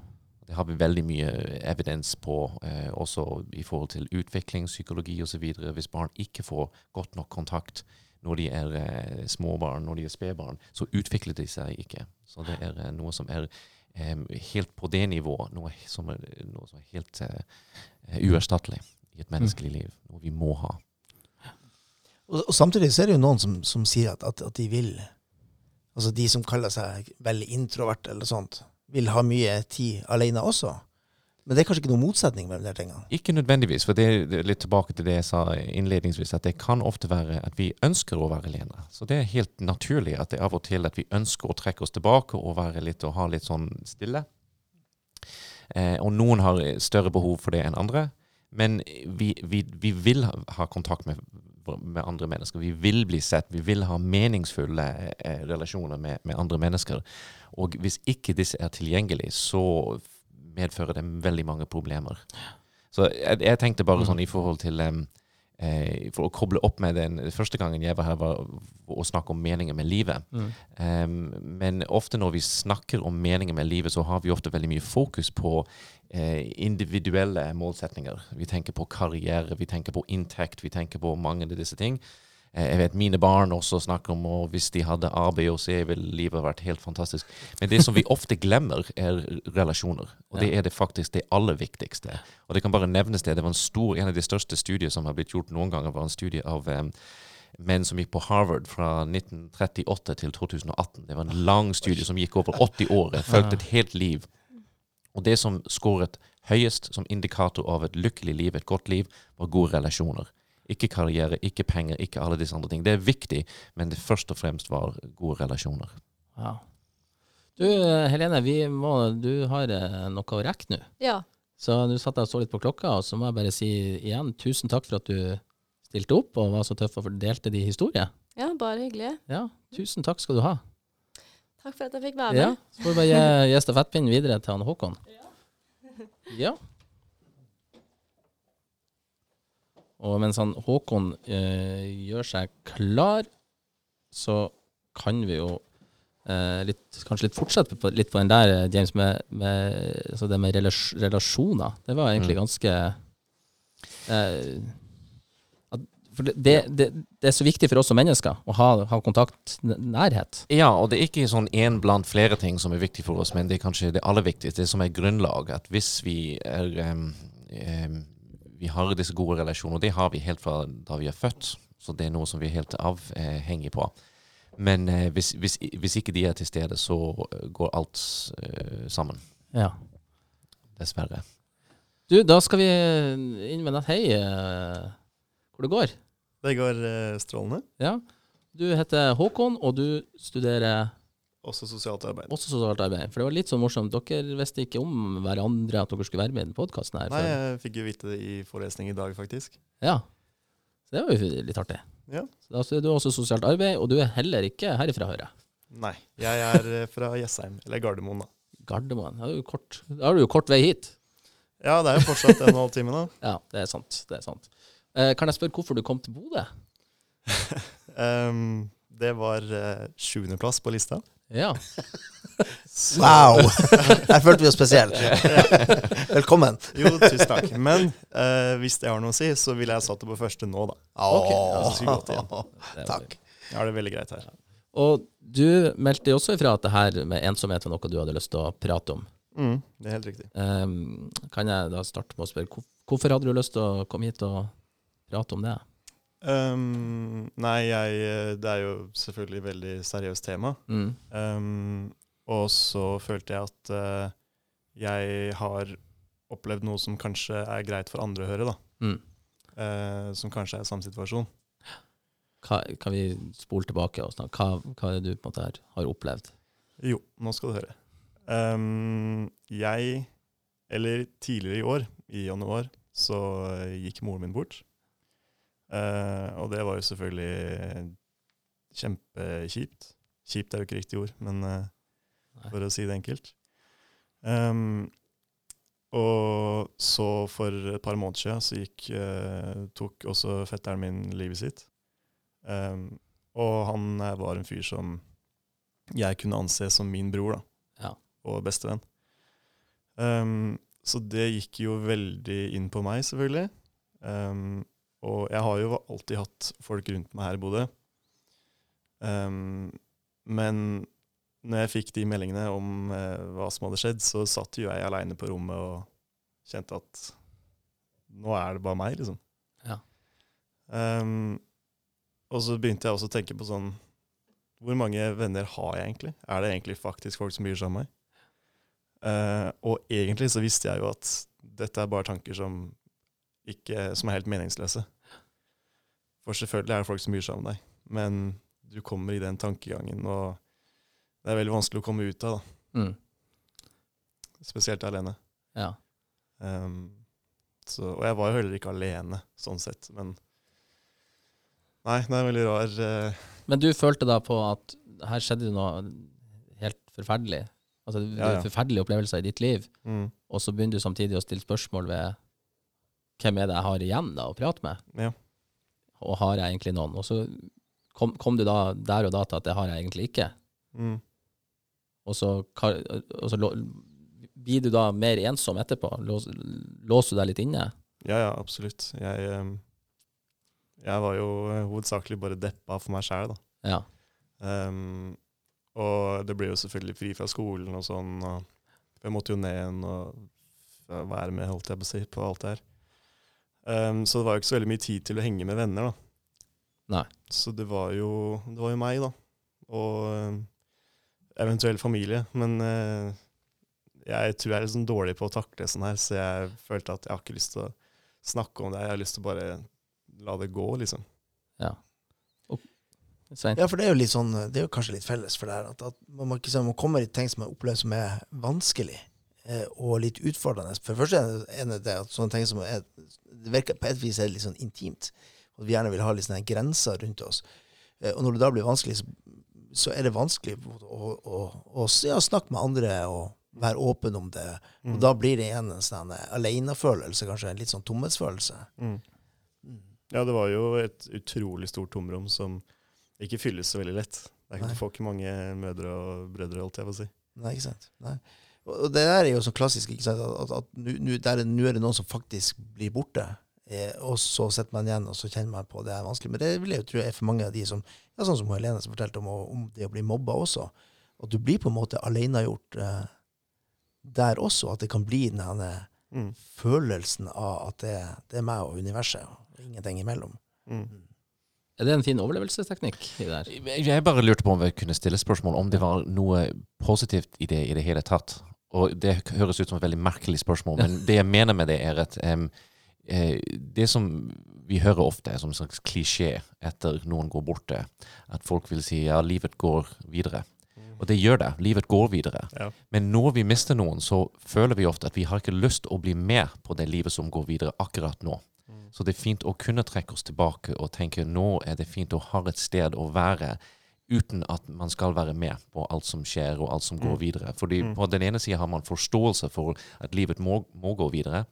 Det har vi veldig mye evidens på, eh, også i forhold til utvikling, psykologi osv. Hvis barn ikke får godt nok kontakt når de er eh, småbarn, når de er spedbarn, så utvikler de seg ikke. Så det er eh, noe som er eh, helt på det nivået, noe som er, noe som er helt eh, uerstattelig i et menneskelig liv. Noe vi må ha. Og, og samtidig så er det jo noen som, som sier at, at, at de vil Altså de som kaller seg veldig introvert eller sånt, vil ha mye tid alene også. Men det er kanskje ikke noen motsetning mellom de tingene. Ikke nødvendigvis, for det er litt tilbake til det jeg sa innledningsvis, at det kan ofte være at vi ønsker å være alene. Så det er helt naturlig at det er av og til at vi ønsker å trekke oss tilbake og være litt og ha litt sånn stille. Eh, og noen har større behov for det enn andre. Men vi, vi, vi vil ha kontakt med, med andre mennesker. Vi vil bli sett. Vi vil ha meningsfulle eh, relasjoner med, med andre mennesker. Og hvis ikke disse er tilgjengelige, så medfører det veldig mange problemer. Så jeg, jeg tenkte bare sånn i forhold til um, eh, For å koble opp med den første gangen jeg var her, var å snakke om meningen med livet. Mm. Um, men ofte når vi snakker om meningen med livet, så har vi ofte veldig mye fokus på eh, individuelle målsetninger. Vi tenker på karriere, vi tenker på inntekt, vi tenker på mange av disse ting. Eh, Jeg vet Mine barn også snakker om at hvis de hadde A, B og C, ville livet vært helt fantastisk. Men det som vi ofte glemmer, er relasjoner. Og det er det faktisk det aller viktigste. Og det kan bare nevnes det. Det var en stor, en av de største studier som har blitt gjort noen ganger, var en studie av um, menn som gikk på Harvard fra 1938 til 2018. Det var en lang studie som gikk over 80 år. Jeg fulgte et helt liv. Og det som skåret høyest som indikator av et lykkelig liv, et godt liv, var gode relasjoner. Ikke karriere, ikke penger, ikke alle disse andre ting. Det er viktig, men det først og fremst var gode relasjoner. Ja. Du, Helene, vi må, du har eh, noe å rekke nå. Ja. Så nå satt jeg og så litt på klokka, og så må jeg bare si igjen tusen takk for at du stilte opp og var så tøff og delte de historiene. ja, bare hyggelig. Ja, tusen takk skal du ha. Takk for at jeg fikk være med. Ja, så får vi bare gi, gi stafettpinnen videre til han Håkon. Ja. Og mens han Håkon eh, gjør seg klar, så kan vi jo eh, litt, kanskje litt fortsette på, litt på den der, eh, James, med, med altså det med relasjoner. Det var egentlig Mm. ganske eh, For det, det, det, det er så viktig for oss som mennesker å ha, ha kontakt, nærhet. Ja, og det er ikke sånn én blant flere ting som er viktig for oss, men det er kanskje det aller viktigste, det som er grunnlag. At hvis vi er um, um, Vi har disse gode relasjonene, og det har vi helt fra da vi er født. Så det er noe som vi er helt avhengig på. Men eh, hvis, hvis, hvis ikke de er til stede, så går alt eh, sammen. Ja. Dessverre. Du, da skal vi inn med nett hei. eh, Hvor det går. Det går eh, strålende. Ja. Du heter Håkon, og du studerer Også sosialt arbeid. Også sosialt arbeid. For det var litt sånn morsomt. Dere visste ikke om hverandre at dere skulle være med i den podkasten her. Nei, før. jeg fikk jo vite det i forelesning i dag, faktisk. Ja. Så det var jo litt artig. Ja. Så da studerer du også sosialt arbeid, og du er heller ikke herifra, hører jeg. Nei, jeg er eh, fra Jessheim, eller Gardermoen, da. Gardermoen. Da har du jo kort, da har du jo kort vei hit. Ja, det er jo fortsatt en og en halv time, da. Ja, det er sant. Det er sant. Eh, kan jeg spørre hvorfor du kom til Bodø? um, det var uh, sjuendeplass på lista. Ja. Wow! Der følte vi oss spesielt. Velkommen. Jo, tusen takk. Men uh, hvis det har noe å si, så ville jeg satt det på første nå, da. Okay. ja, så skulle igjen. det er Takk. Jeg har det veldig greit her. Og du meldte jo også ifra at det her med ensomhet var noe du hadde lyst til å prate om. Mm, det er helt riktig. Um, kan jeg da starte med å spørre hvorfor hadde du lyst til å komme hit og prate om det? Um, nei, jeg, eh, det er jo selvfølgelig et veldig seriøst tema. Mm. Um, og så følte jeg at uh, jeg har opplevd noe som kanskje er greit for andre å høre, da. Mm. Uh, som kanskje er samme situasjon. Hva, kan vi spole tilbake og snakke? Hva, hva er det du på en måte har, opplevd? Jo, nå skal du høre. Um, jeg, eller tidligere i år, i januar, så gikk moren min bort. Eh, og det var jo selvfølgelig kjempekjipt. Kjipt er jo ikke riktig ord, men eh, for å si det enkelt. Um, og så for et par måneder siden så gikk, uh, tok også fetteren min livet sitt. Um, og han var en fyr som jeg kunne anse som min bror da, Ja. og bestevenn. Um, så det gikk jo veldig inn på meg, selvfølgelig. Ehm, og jeg har jo alltid hatt folk rundt meg her i Bodø. Um, men når jeg fikk de meldingene om uh, hva som hadde skjedd, så satt jo jeg aleine på rommet og kjente at nå er det bare meg, liksom. Ja. Um, og så begynte jeg også å tenke på sånn Hvor mange venner har jeg egentlig? Er det egentlig faktisk folk som bryr seg om meg? Uh, og egentlig så visste jeg jo at dette er bare tanker som, ikke, som er helt meningsløse. For selvfølgelig er det folk som bryr seg om deg, men du kommer i den tankegangen, og det er veldig vanskelig å komme ut av, da. Mm. Spesielt alene. Ja. Um, så, og jeg var jo heller ikke alene, sånn sett, men Nei, det er veldig rar uh... Men du følte da på at her skjedde det noe helt forferdelig? Altså Ja, ja. forferdelige opplevelser i ditt liv, mm, og så begynner du samtidig å stille spørsmål ved hvem er det jeg har igjen da å prate med? Ja. Og har jeg egentlig noen? Og så kom, kom du da der og da til at det har jeg egentlig ikke. mm. Og så, og så blir du da mer ensom etterpå? Lås, låser du deg litt inne? Ja, ja, absolutt. Jeg, ehm, jeg var jo eh, hovedsakelig bare deppa for meg sjæl, da. Ja. Um, og det ble jo selvfølgelig fri fra skolen og sånn, og jeg måtte jo ned igjen og være med, holdt jeg på å si, på alt det her. Ehm, så det var jo ikke så veldig mye tid til å henge med venner, da. Nei. Så det var jo, det var jo meg, da. Og ehm, eventuell familie. Men uh, jeg tror jeg er litt sånn dårlig på å takle sånn her, så jeg følte at jeg har ikke lyst til å snakke om det. Jeg har lyst til å bare la det gå, liksom. Ja. Ja, for det er jo litt sånn, det er jo kanskje litt felles for det her, at, at man, ikke man kommer i ting som man opplever som er vanskelig, og litt utfordrende. For det første er det- at sånne ting som er, det virker på et vis er litt sånn intimt, og vi gjerne vil ha litt sånne grenser rundt oss. Eh, og når det da blir vanskelig, så, er det vanskelig å, å, å, å ja, snakke med andre og være åpen om det. Og Mm. da blir det igjen en sånn alenefølelse, kanskje en litt sånn tomhetsfølelse. Mm. Mm. Ja, det var jo et utrolig stort tomrom som ikke fylles så veldig lett. Det er ikke, du får ikke mange mødre og brødre, holdt jeg på å si. Nei, ikke sant. Nei. Og det der er jo så klassisk, ikke sant? at, at, at nå er- er det noen som faktisk blir borte, eh, og så sitter man igjen og så kjenner man på det er vanskelig. Men det vil jeg jo tro er for mange av de som ja, Sånn som Helene som fortalte om, om det å bli mobba også. At du blir på en måte alenegjort eh, der også. At det kan bli den her Mm. følelsen av at det, det er meg og universet, og ingenting imellom. Mm. Er det en fin overlevelsesteknikk i det her? Jeg bare lurte på om vi kunne stille spørsmål om det var noe positivt i det i det hele tatt. Og det høres ut som et veldig merkelig spørsmål, men det jeg mener med det, er at um, det som vi hører ofte som en slags klisjé etter noen går borte, at folk vil si ja, livet går videre. Og Og det gjør det. Livet går videre. Ja. Men når vi mister noen, så føler vi ofte at vi har ikke lyst å bli med på det livet som går videre akkurat nå. Mm. Så det er fint å kunne trekke oss tilbake og tenke nå er det fint å ha et sted å være uten at man skal være med på alt som skjer og alt som går Mm. videre. Fordi Mm. på den ene sida har man forståelse for at livet må, må gå videre.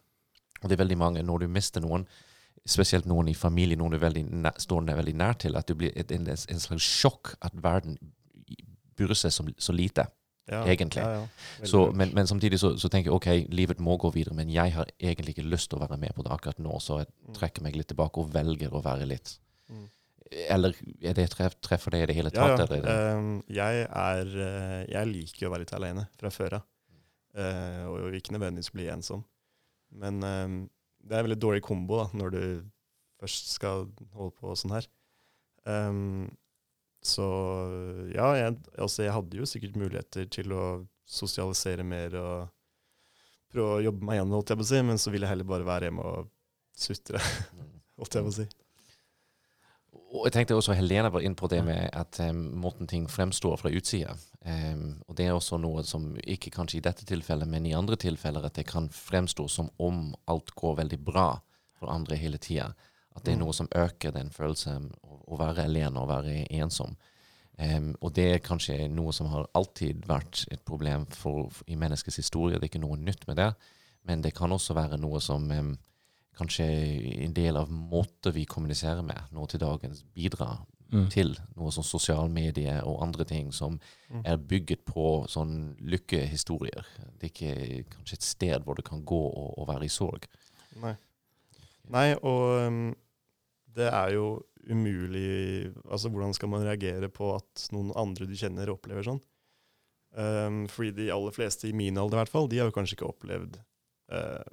Og det er veldig mange, når du mister noen, spesielt noen i familien, noen du veldig nær, står deg veldig nær til, at det blir et, en, en slags sjokk at verden bryr seg så, så lite. Ja, Egentlig. Ja, ja. Så, men, men samtidig så, så tenker jeg ok, livet må gå videre, men jeg har egentlig ikke lyst til å være med på det akkurat nå, så jeg Mm. trekker meg litt tilbake og velger å være litt. Eller er det treff, treffer det i det hele tatt? ja. eller? Um, jeg er eh, Jeg liker å være litt alene fra før av. Uh, og ikke nødvendigvis bli ensom. Men um, det er en veldig dårlig kombo da, når du først skal holde på sånn her. Um, så ja, jeg, altså jeg hadde jo sikkert muligheter til å sosialisere mer og prøve å jobbe meg gjennom, holdt jeg på å si, men så ville jeg heller bare være hjemme og sutre, holdt jeg på å si. Og jeg tenkte også Helene var inn på det med at um, måten ting fremstår fra utsida. Um, og det er også noe som ikke kanskje i dette tilfellet, men i andre tilfeller at det kan fremstå som om alt går veldig bra for andre hele tida. At det er Mm. noe som øker den følelsen å, å være alene og være ensom. Um, og det er kanskje noe som har alltid vært et problem for, for, i menneskets historie. Det er ikke noe nytt med det. Men det kan også være noe som um, kanskje en del av måten vi kommuniserer med nå til dagens bidrar Mm. til noe sånn sosiale medier og andre ting som Mm. er bygget på sånn lykkehistorier. Det er ikke kanskje et sted hvor du kan gå og, og være i sorg. Nei. Nei, og um, det er jo umulig Altså, hvordan skal man reagere på at noen andre du kjenner, opplever sånn? Um, fordi de aller fleste i min alder, i hvert fall, de har jo kanskje ikke opplevd eh,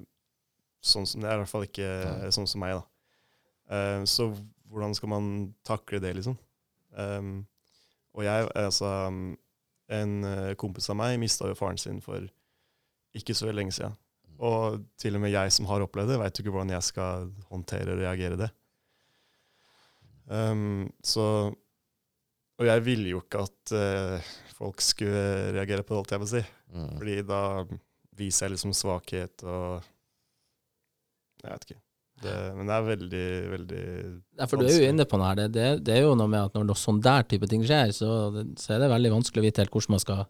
sånn som Det er i hvert fall ikke Nei. sånn som meg, da. Uh, så hvordan skal man takle det, liksom? Um, og jeg, altså En eh, kompis av meg mista jo faren sin for ikke så lenge siden. Og til og med jeg som har opplevd det, veit jo ikke hvordan jeg skal håndtere og reagere det. Um, så Og jeg ville jo ikke at uh, folk skulle reagere på det, holdt jeg på å si. Mm. Fordi da viser jeg liksom svakhet og Jeg vet ikke. Det, men det er veldig, veldig Ja, for du er jo inne på noe her. Det, det, det er jo noe med at når noe sånn der type ting skjer, så, så er det veldig vanskelig å vite helt hvordan man skal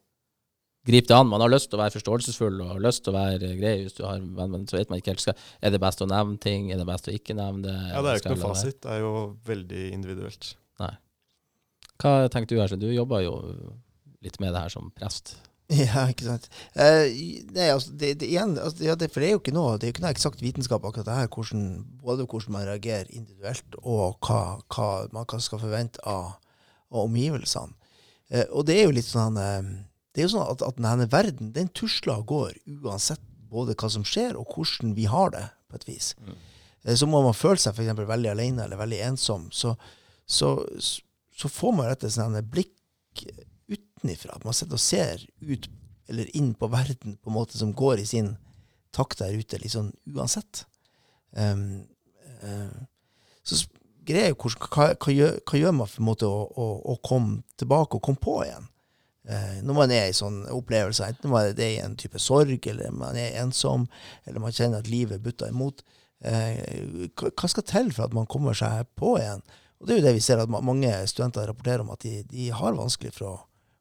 gripe det an. Man har lyst til å være forståelsesfull og har lyst til å være grei, hvis du har, men så vet man ikke helt skal, Er det best å nevne ting? Er det best å ikke nevne det? Ja, det er jo ikke noe fasit. Det er jo veldig individuelt. Nei. Hva tenker du her? Du jobber jo litt med det her som prest. Ja, ikke sant. Eh, nei, altså, det, det, igjen, altså, ja, det, for det er jo ikke noe, det er jo ikke noe eksakt vitenskap akkurat det her, hvordan, både hvordan man reagerer individuelt, og hva, hva man kan skal forvente av, av omgivelsene. Eh, og det er jo litt sånn eh, Det er jo sånn at, at denne verden, den tusler og går uansett både hva som skjer, og hvordan vi har det, på et vis. Mm. Eh, så må man føle seg for eksempel veldig alene eller veldig ensom, så, så, så får man rett og slett en blikk utenifra. Man sitter og ser ut eller inn på verden på en måte som går i sin takt der ute, sånn uansett. Um, eh, så greier er jo hva, hva, gjør, hva gjør man for en måte å, å, å komme tilbake og komme på igjen? Uh, når man er i sånn opplevelse, enten man er i en type sorg, eller man er ensom, eller man kjenner at livet butter imot. Uh, hva skal til for at man kommer seg på igjen? Og det er jo det vi ser at mange studenter rapporterer om, at de, de har vanskelig for å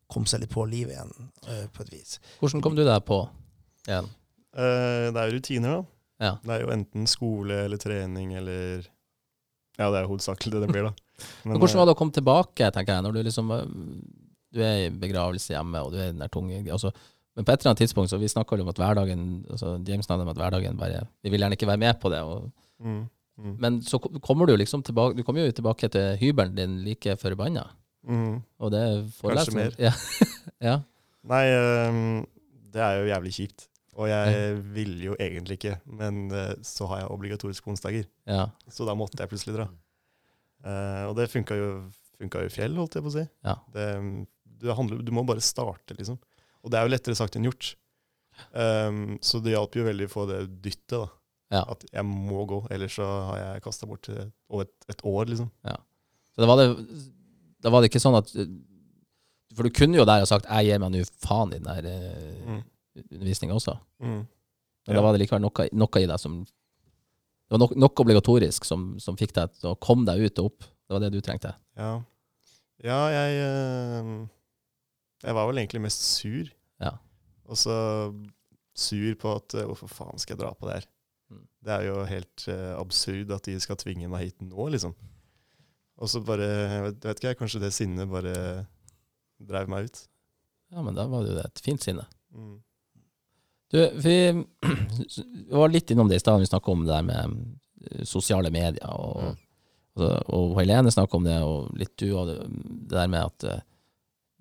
komme seg litt på livet igjen, uh, på et vis. Hvordan kom du deg på igjen? Uh, det er jo rutiner, da. Ja. Det er jo enten skole eller trening eller Ja, det er jo hovedsakelig det det blir, da. Men hvordan var det å komme tilbake, tenker jeg, når du liksom Du er i begravelse hjemme, og du er i den der tunge altså, Men på et eller annet tidspunkt, så vi snakka jo om at hverdagen altså James snakket om at hverdagen bare Vi vil gjerne ikke være med på det. Og, mm, mm, men så kommer du liksom tilbake Du kommer jo tilbake til hybelen din like forbanna. Mm. Og det er forelesning. mer. Ja. ja. Nei, um, det er jo jævlig kjipt. Og jeg ville jo egentlig ikke, men uh, så har jeg obligatorisk på onsdager. ja. Så da måtte jeg plutselig dra. Uh, og det funka jo, funka jo fjell, holdt jeg på å si. Ja. Det, du, handler, du må bare starte, liksom. Og det er jo lettere sagt enn gjort. Um, så det hjalp jo veldig å få det dyttet, da. Ja. At jeg må gå, ellers så har jeg kasta bort et, et år, liksom. Så det var det, da var det ikke sånn at For du kunne jo der ha sagt 'jeg gir meg nå faen' i den der eh, Mm. undervisninga også. Mm. Men Ja. da var det likevel noe, noe i deg som Det var noe, noe obligatorisk som, som fikk deg til å komme deg ut og opp. Det var det du trengte. Ja, ja jeg eh, Jeg var vel egentlig mest sur. Ja. Og så sur på at eh, hvorfor faen skal jeg dra på det her? Mm. Det er jo helt uh, absurd at de skal tvinge meg hit nå, liksom. Og så bare jeg vet, vet ikke, jeg, kanskje det sinnet bare drev meg ut. Ja, men da var det jo et fint sinne. Mm. Du, vi var litt innom det i stad, vi snakka om det der med eh, sosiale medier. Og, Mm. og, og Helene snakka om det, og litt du, og det, det der med at eh,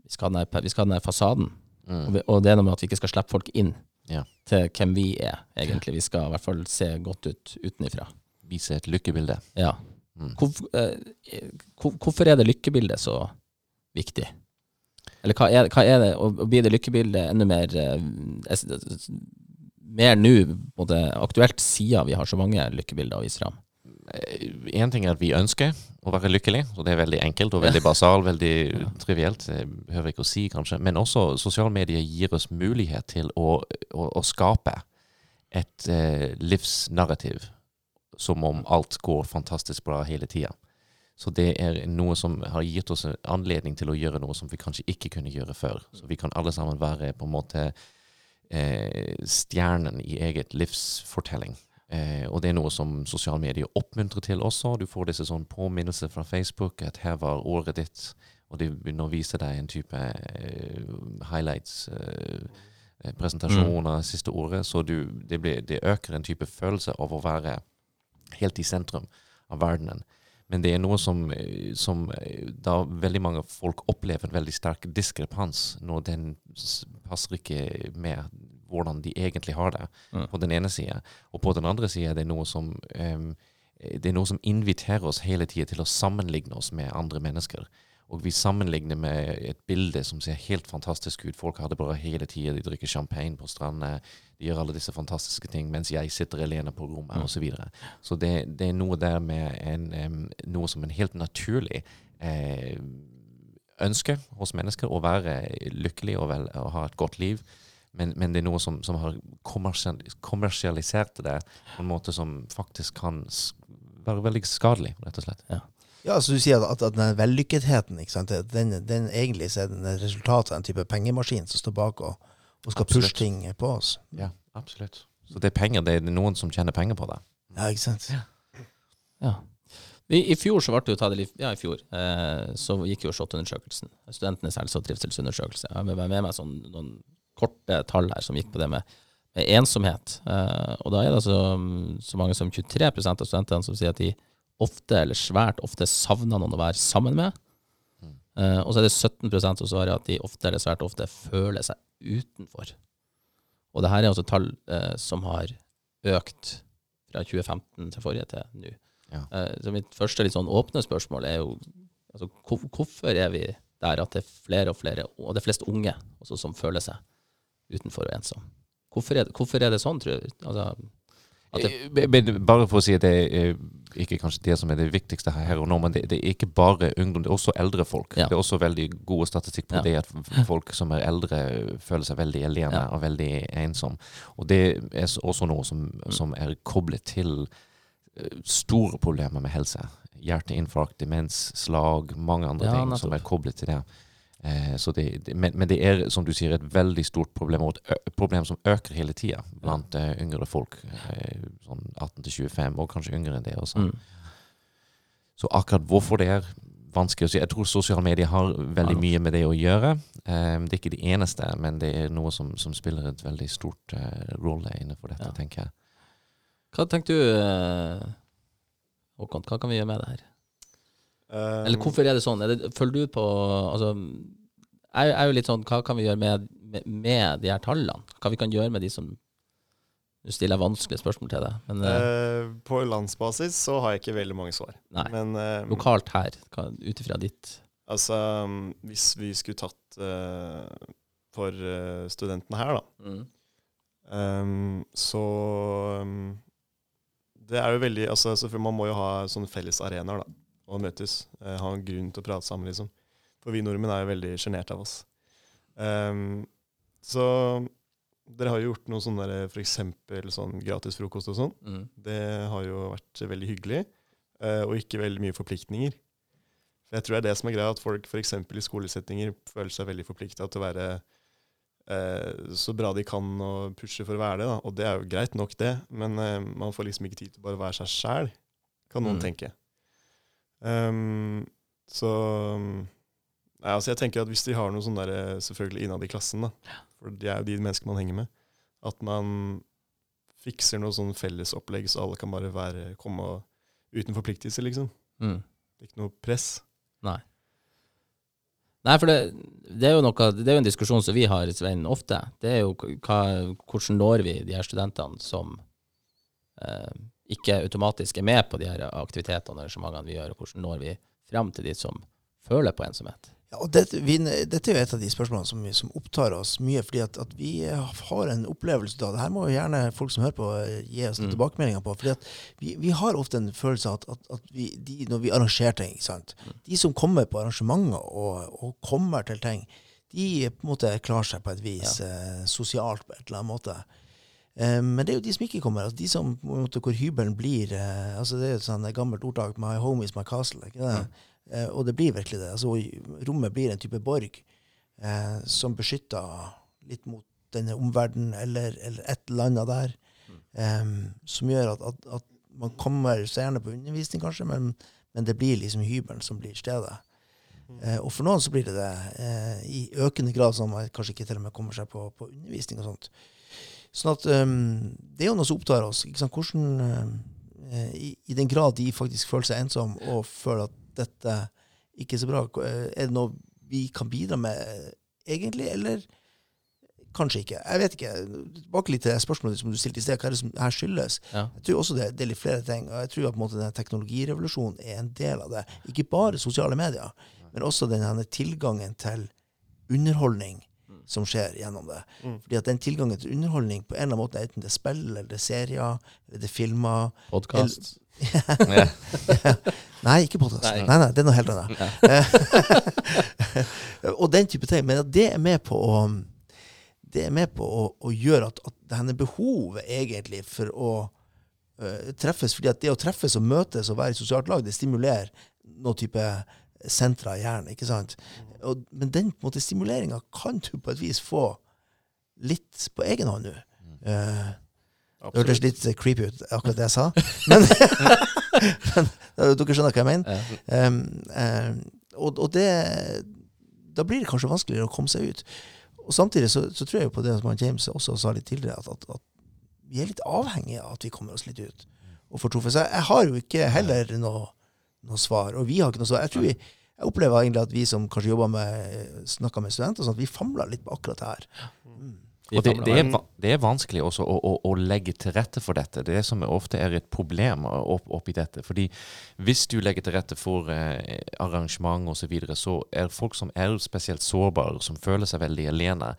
vi skal ha den der, vi skal ha den her fasaden. Og, Mm. vi, og det er noe med at vi ikke skal slippe folk inn Ja. til hvem vi er, egentlig. Vi skal i hvert fall se godt ut utenifra. Vise et lykkebilde. Ja. Mm. Hvorfor, eh, hvorfor er det lykkebildet så viktig? Eller hva er, hva er det, og og blir det lykkebildet enda mer eh, mer nå på det aktuelt siden vi har så mange lykkebilder å vise fram? Én ting er at vi ønsker å være lykkelig, så det er veldig enkelt og veldig basal, veldig trivielt. Det hører ikke å si, kanskje. Men også sosiale medier gir oss mulighet til å, å, å skape et eh, livsnarrativ som om alt går fantastisk bra hele tida. Så det er noe som har gitt oss en anledning til å gjøre noe som vi kanskje ikke kunne gjøre før. Så vi kan alle sammen være på en måte eh, stjernen i eget livsfortelling. Eh, og det er noe som sosiale medier oppmuntrer til også. Du får disse sånn påminnelser fra Facebook at her var året ditt, og de begynner å vise deg en type eh, highlights. Eh, presentasjon av siste året, så du, det, blir, det øker en type følelse av å være helt i sentrum av verdenen. Men det er noe som, eh, som eh, da veldig mange folk opplever en veldig sterk diskrepans når den passer ikke med hvordan de egentlig har det, Mm. på den ene sida. Og på den andre sida er det noe som um, det er noe som inviterer oss hele tida til å sammenligne oss med andre mennesker. Og vi sammenligner med et bilde som ser helt fantastisk ut. Folk har det bra hele tida. De drikker champagne på strandene. De gjør alle disse fantastiske ting mens jeg sitter alene på rommet Mm. osv. Så, videre. så det, det er noe der med en, noe som en helt naturlig eh, ønske hos mennesker, å være lykkelig og, vel, og ha et godt liv. Men, men det er noe som, som har kommersialisert det på en måte som faktisk kan være veldig skadelig, rett og slett. Ja, så du sier at, at den vellykketheten, ikke sant, den, den egentlig så er den et resultat av en type pengemaskin som står bak og, og skal Absolutt. pushe ting på oss. Ja, absolutt. Så det er penger, det er noen som tjener penger på det. Ja, ikke sant? Ja. ja. I fjor så ble det jo tatt liv, ja i fjor, eh, så gikk jo SHoT-undersøkelsen, Studentenes helse- og trivselsundersøkelse. Jeg har med, med meg sånn, noen korte tall her som gikk på det med, med ensomhet. Eh, og da er det altså mm, så mange som 23% av studentene som sier at de ofte, eller svært ofte, savner noen å være sammen med. Mm. Eh, og så er det 17 som svarer at de ofte eller svært ofte føler seg utenfor. Og det her er altså tall uh, som har økt fra 2015 til forrige til nå. Ja. Uh, så mitt første litt sånn åpne spørsmål er jo altså, hvor, hvorfor er vi der at det er flere og flere, og det er flest unge også, som føler seg utenfor og ensom? Hvorfor er hvorfor er det sånn, tror du? Altså, Men bare for å si at det er eh, ikke kanskje det som er det viktigste her og nå, men det, det er ikke bare ungdom, det er også eldre folk. Ja. Det er også veldig gode statistikk på Ja. det at folk som er eldre føler seg veldig alene Ja. og veldig ensom. Og det er også noe som, Mm. som er koblet til eh, store problemer med helse. Hjerteinfarkt, demens, slag, mange andre ting nettopp. som er koblet til det. Eh, så det, det men, men det er, som du sier, et veldig stort problem, og et problem som øker hele tida blant eh, yngre folk. eh, sånn 18 til 25, og kanskje yngre enn det mm, Så akkurat hvorfor det er vanskelig å si. Jeg tror sosiale medier har veldig Ja. mye med det å gjøre. Eh, det er ikke det eneste, men det er noe som, som spiller et veldig stort eh, rolle innenfor dette, Ja. tenker jeg. hva tenker du, Håkon, hva kan vi gjøre med det her? Eh, Eller hvorfor er det sånn? Er det, følger du på altså, jeg er jo litt sånn, Hva kan vi gjøre med, med, med de her tallene? Hva vi kan gjøre med de som Nå stiller jeg vanskelige spørsmål til deg, men eh, eh, På landsbasis så har jeg ikke veldig mange svar. nei. Men eh, Lokalt her, ut ifra ditt altså, um, hvis vi skulle tatt eh, for eh, studentene her, da, mm. Um, så um, Det er jo veldig altså, Man må jo ha sånne felles arenaer da, å møtes. eh, ha en grunn til å prate sammen, liksom. For vi nordmenn er jo veldig sjenerte av oss. Um, så dere har jo gjort noe sånn der, eksempel sånn gratis frokost og sånn. Mm. Det har jo vært veldig hyggelig, uh, og ikke veldig mye forpliktninger. For jeg tror det er det som er greia, at folk f.eks. i skolesettinger føler seg veldig forplikta til å være eh, så bra de kan og pushe for å være det. Da. Og det er jo greit nok, det, men uh, man får liksom ikke tid til bare å være seg sjæl, kan noen Mm. tenke. Ehm, så Nei, altså jeg tenker at Hvis de har noe sånn der, eh, selvfølgelig innad i klassen, da, for det er jo de menneskene man henger med, at man fikser noe sånn fellesopplegg så alle kan bare være, komme og, uten forpliktelser, liksom. Mm. Ikke noe press. Nei. Nei, for det, det er jo noe Det er jo en diskusjon som vi har, Svein, ofte. Det er jo hva, hvordan når vi de her studentene som eh, ikke automatisk er med på de her aktivitetene og arrangementene vi gjør, og hvordan når vi frem til de som føler på ensomhet. Ja, og dette, vi, dette er jo et av de spørsmålene som, som opptar oss mye, fordi at, at vi har en opplevelse da. det. her må jo gjerne folk som hører på, gi oss Mm. tilbakemeldinger på. fordi at vi, vi har ofte en følelse av at, at, vi, de, når vi arrangerer ting ikke sant? De som kommer på arrangementer og, og kommer til ting, de på en måte klarer seg på et vis eh, sosialt på et eller annet måte. Eh, men det er jo de som ikke kommer. Altså de som på en måte, hvor hybelen blir eh, altså Det er jo et sånt gammelt ordtak 'My home is my castle'. ikke det? Mm. og det blir virkelig det. Altså, rommet blir en type borg eh, som beskytter litt mot denne omverdenen eller, eller et eller annet der. eh, som gjør at, at, at man kommer så gjerne på undervisning, kanskje, men, men det blir liksom hybelen som blir stedet. Eh, og for noen så blir det det eh, i økende grad, sånn at man kanskje ikke til og med kommer seg på, på undervisning og sånt. Sånn at um, Det er jo noe som opptar oss. Hvordan, uh, i, I den grad de faktisk føler seg ensomme og føler at dette ikke er så bra, eh, er det noe vi kan bidra med eh, egentlig, eller kanskje ikke? Jeg vet ikke. Tilbake litt til spørsmålet som du stilte i sted. Hva er det som her skyldes? Ja. Jeg tror også det, det er litt flere ting. og jeg tror at måte, denne teknologirevolusjonen er en del av det. Ikke bare sosiale medier, men også denne tilgangen til underholdning som skjer gjennom det. Mm. Fordi at den tilgangen til underholdning på en eller annen måte, enten det er spill, eller det er serier, eller det er filmer Podkast. Ja. Nei, ikke podkast. Nei. Nei. nei, det er noe helt annet. og den type ting. Men det er med på å det er med på å, å gjøre at, at denne behovet egentlig for å uh, treffes fordi at det å treffes og møtes og være i sosialt lag, det stimulerer noen type sentra i hjernen. ikke sant? Og, men den på stimuleringa kan du på et vis få litt på egen hånd nå. Uh, det hørtes litt creepy ut, akkurat det jeg sa. Men, men dere skjønner hva jeg mener. Um, um, og, og det Da blir det kanskje vanskeligere å komme seg ut. Og samtidig så, så tror jeg på det som James også sa litt tidligere, at, at, at vi er litt avhengige av at vi kommer oss litt ut og får truffet. Så jeg, jeg har jo ikke heller noe, noe svar. Og vi har ikke noe svar. Jeg tror vi jeg opplever egentlig at vi som kanskje jobber med snakker med studenter, og sånt, vi famler litt på akkurat det her. Mm. Og det, det, er, det er vanskelig også å, å, å legge til rette for dette. Det er som ofte er et problem opp, oppi dette. Fordi hvis du legger til rette for eh, arrangement osv., så, videre, så er folk som er spesielt sårbare, som føler seg veldig alene,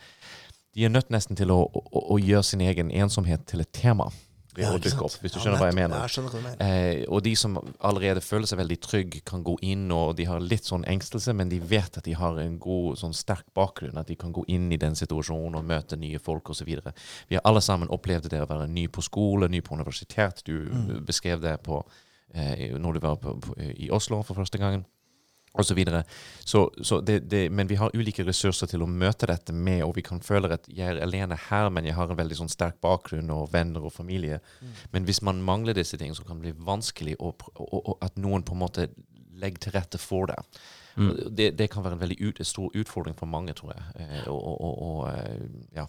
de er nødt nesten til å, å, å gjøre sin egen ensomhet til et tema. Ved Ja, å dukke opp, hvis du skjønner hva jeg mener. Jeg skjønner hva du mener. Eh, og de som allerede føler seg veldig trygge, kan gå inn, og de har litt sånn engstelse, men de vet at de har en god, sånn sterk bakgrunn, at de kan gå inn i den situasjonen og møte nye folk osv. Vi har alle sammen opplevd det å være ny på skole, ny på universitet. Du Mm. beskrev det på, eh, når du var på, på, i Oslo for første gangen. Og så videre. Så, så det, det, men vi har ulike ressurser til å møte dette med, og vi kan føle at jeg er alene her, men jeg har en veldig sånn sterk bakgrunn og venner og familie. Men hvis man mangler disse tingene, så kan det bli vanskelig å, å, å, at noen på en måte legger til rette for det. Mm. Det, det kan være en veldig ut, stor utfordring for mange, tror jeg. Eh, og, og, og, eh, ja.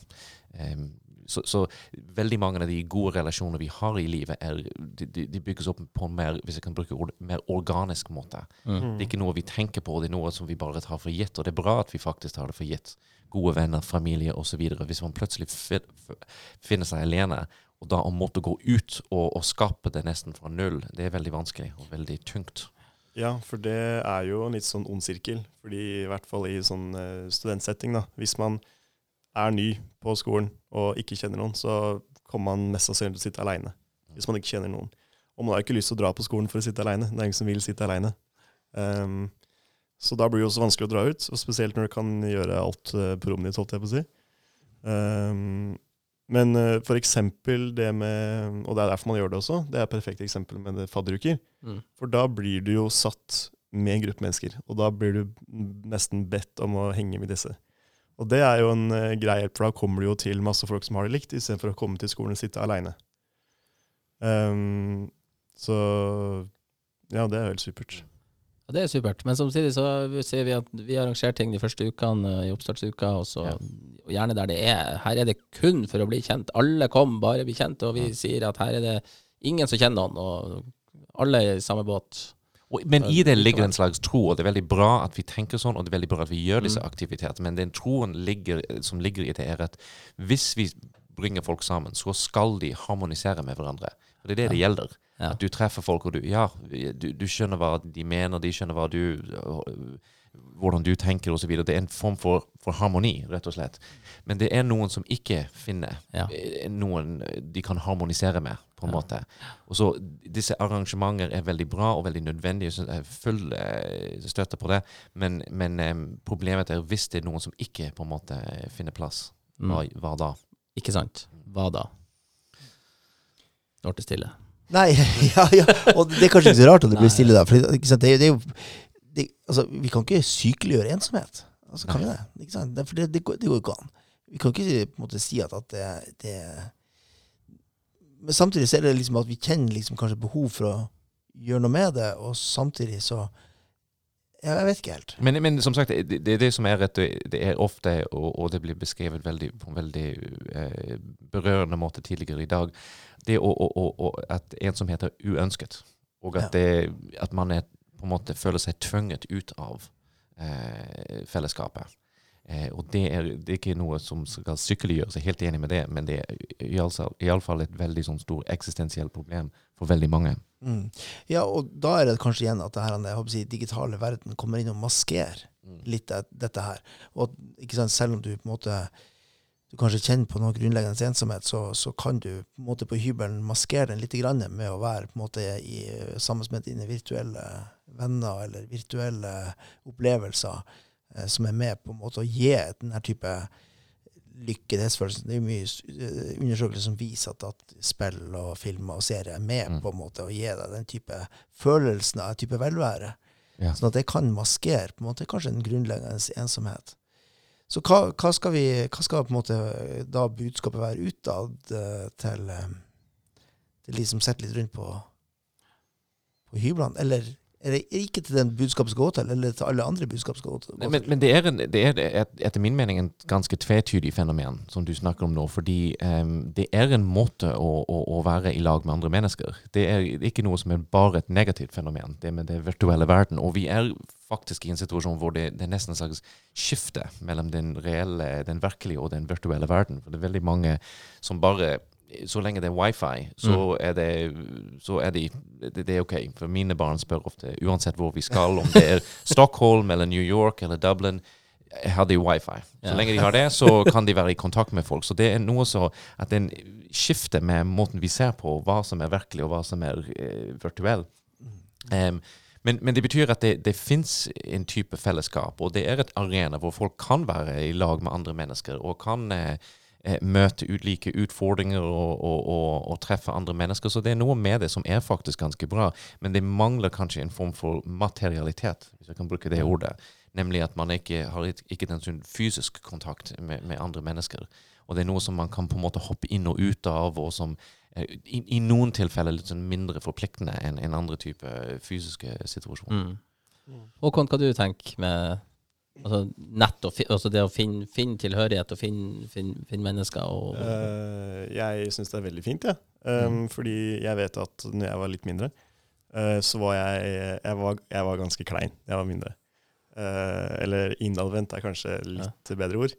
Em, så, så veldig mange av de gode relasjonene vi har i livet, er, de, de, bygges opp på en mer, hvis jeg kan bruke ord, mer organisk måte. Mm. Det er ikke noe vi tenker på, det er noe som vi bare tar for gitt. Og det er bra at vi faktisk tar det for gitt. Gode venner, familie osv. Hvis man plutselig finner seg alene, og da å måtte gå ut og, og skape det nesten fra null, det er veldig vanskelig og veldig tungt. Ja, for det er jo en litt sånn ond sirkel. Fordi i hvert fall i sånn uh, studentsetting, da. Hvis man er ny på skolen og ikke kjenner noen, så kommer man mest sannsynlig til å sitte aleine. Hvis man ikke kjenner noen. Og man har ikke lyst til å dra på skolen for å sitte aleine. Det er ingen som vil sitte aleine. Um, Så da blir det jo også vanskelig å dra ut, og spesielt når du kan gjøre alt uh, på rommet ditt, holdt jeg på å si. Um, men uh, for eksempel det med Og det er derfor man gjør det også. Det er et perfekt eksempel med fadderuker. Mm. For da blir du jo satt med en gruppe mennesker, og da blir du nesten bedt om å henge med disse. Og det er jo en uh, grei hjelp, for da kommer du jo til masse folk som har det likt, istedenfor å komme til skolen og sitte aleine. Um, så ja, det er helt supert. Ja, det er supert. Men samtidig så ser vi at vi arrangerer ting de første ukene eh, i oppstartsuka, og så Ja. og gjerne der det er Her er det kun for å bli kjent. Alle kom, bare bli kjent, og vi Ja. sier at her er det ingen som kjenner noen, og alle er i samme båt. Og, men i det ligger en slags tro, og det er veldig bra at vi tenker sånn, og det er veldig bra at vi gjør disse Mm. aktivitetene, men den troen ligger, som ligger i det, er at hvis vi bringer folk sammen, så skal de harmonisere med hverandre. Og det er det det gjelder. Ja. At du treffer folk, og du, ja, du, du skjønner hva de mener, de skjønner hva du, hvordan du tenker osv. Det er en form for, for harmoni, rett og slett. Men det er noen som ikke finner Ja. eh, noen de kan harmonisere med, på en Ja. måte. Og så Disse arrangementer er veldig bra og veldig nødvendige. Jeg synes jeg full eh, støtte på det. Men, men eh, problemet er hvis det er noen som ikke på en måte finner plass. Hva, Mm. hva da? Ikke sant? Hva da? Nå ble det stille. Nei, ja, ja. Og det er kanskje ikke så rart at det blir stille da. For ikke sant? Det, det er jo det, altså, Vi kan ikke sykeliggjøre ensomhet. Altså, kan vi det? Ikke sant? Det, for det, det, går, det går ikke an. Vi kan ikke på en måte, si at, at det, det Men samtidig så er det liksom at vi kjenner liksom kanskje behov for å gjøre noe med det, og samtidig så ja, Jeg vet ikke helt. Men, men som sagt, det, det er det som er at det, er ofte, og, og det blir beskrevet veldig, på en veldig eh, berørende måte tidligere i dag, det å, å, å, at ensomhet er uønsket. Og at, det, at man er, på en måte føler seg tvunget ut av eh, fellesskapet. Eh, og det er, det er ikke noe som skal sykkeliggjøres, jeg er helt enig med det, men det er iallfall et veldig sånn stor eksistensielt problem for veldig mange. Mm. Ja, og da er det kanskje igjen at det her, jeg håper å si, digitale verden kommer inn og maskerer litt dette her. Og ikke sant, selv om du på en måte du kanskje kjenner på noe grunnleggende ensomhet, så, så kan du på en måte på hybelen maskere den litt grann med å være måte i, sammen med dine virtuelle venner eller virtuelle opplevelser eh, som er med på en måte å gi denne type lykkelighetsfølelsen. Det er jo mye eh, undersøkelser som viser at, at spill og filmer og serier er med Mm. på en måte å gi deg den type følelsen av type velvære. Ja. Sånn at det kan maskere på en måte kanskje en grunnleggende ensomhet. Så hva, hva, skal vi, hva skal på en måte da budskapet være utad eh, til, eh, til de som sitter litt rundt på, på hyblene? Eller er det ikke til den budskapet skal gå til, eller til alle andre budskap skal gå til? Men, men det er, en, det er et, etter min mening en ganske tvetydig fenomen, som du snakker om nå. Fordi um, det er en måte å, å, å være i lag med andre mennesker. Det er ikke noe som er bare et negativt fenomen, det med det virtuelle verden. Og vi er faktisk i en situasjon hvor det, det er nesten en slags skifte mellom den reelle, den virkelige og den virtuelle verden. For det er veldig mange som bare så lenge det er wifi, så er det, så er de, det, det er OK. For mine barn spør ofte, uansett hvor vi skal, om det er Stockholm eller New York eller Dublin, har de wifi. Så lenge de har det, så kan de være i kontakt med folk. Så det er noe så at en skifter med måten vi ser på hva som er virkelig, og hva som er eh, virtuell. Um, men, men det betyr at det, det fins en type fellesskap, og det er et arena hvor folk kan være i lag med andre mennesker og kan eh, møte ulike utfordringer og, og, og, og treffe andre mennesker. Så det er noe med det som er faktisk ganske bra, men det mangler kanskje en form for materialitet, hvis jeg kan bruke det ordet. Nemlig at man ikke har ikke den sånn fysisk kontakt med, med andre mennesker. Og det er noe som man kan på en måte hoppe inn og ut av, og som eh, i, i noen tilfeller litt sånn mindre forpliktende enn en andre type fysiske situasjoner. Mm. Håkon, hva du tenker med altså, nett og fi, altså det å finne, finne tilhørighet og finne, finne, finne mennesker og uh, jeg syns det er veldig fint, jeg. Um, Fordi jeg vet at når jeg var litt mindre, uh, så var jeg, jeg, var, jeg var ganske klein jeg var mindre. Uh, eller innadvendt er kanskje litt bedre ord.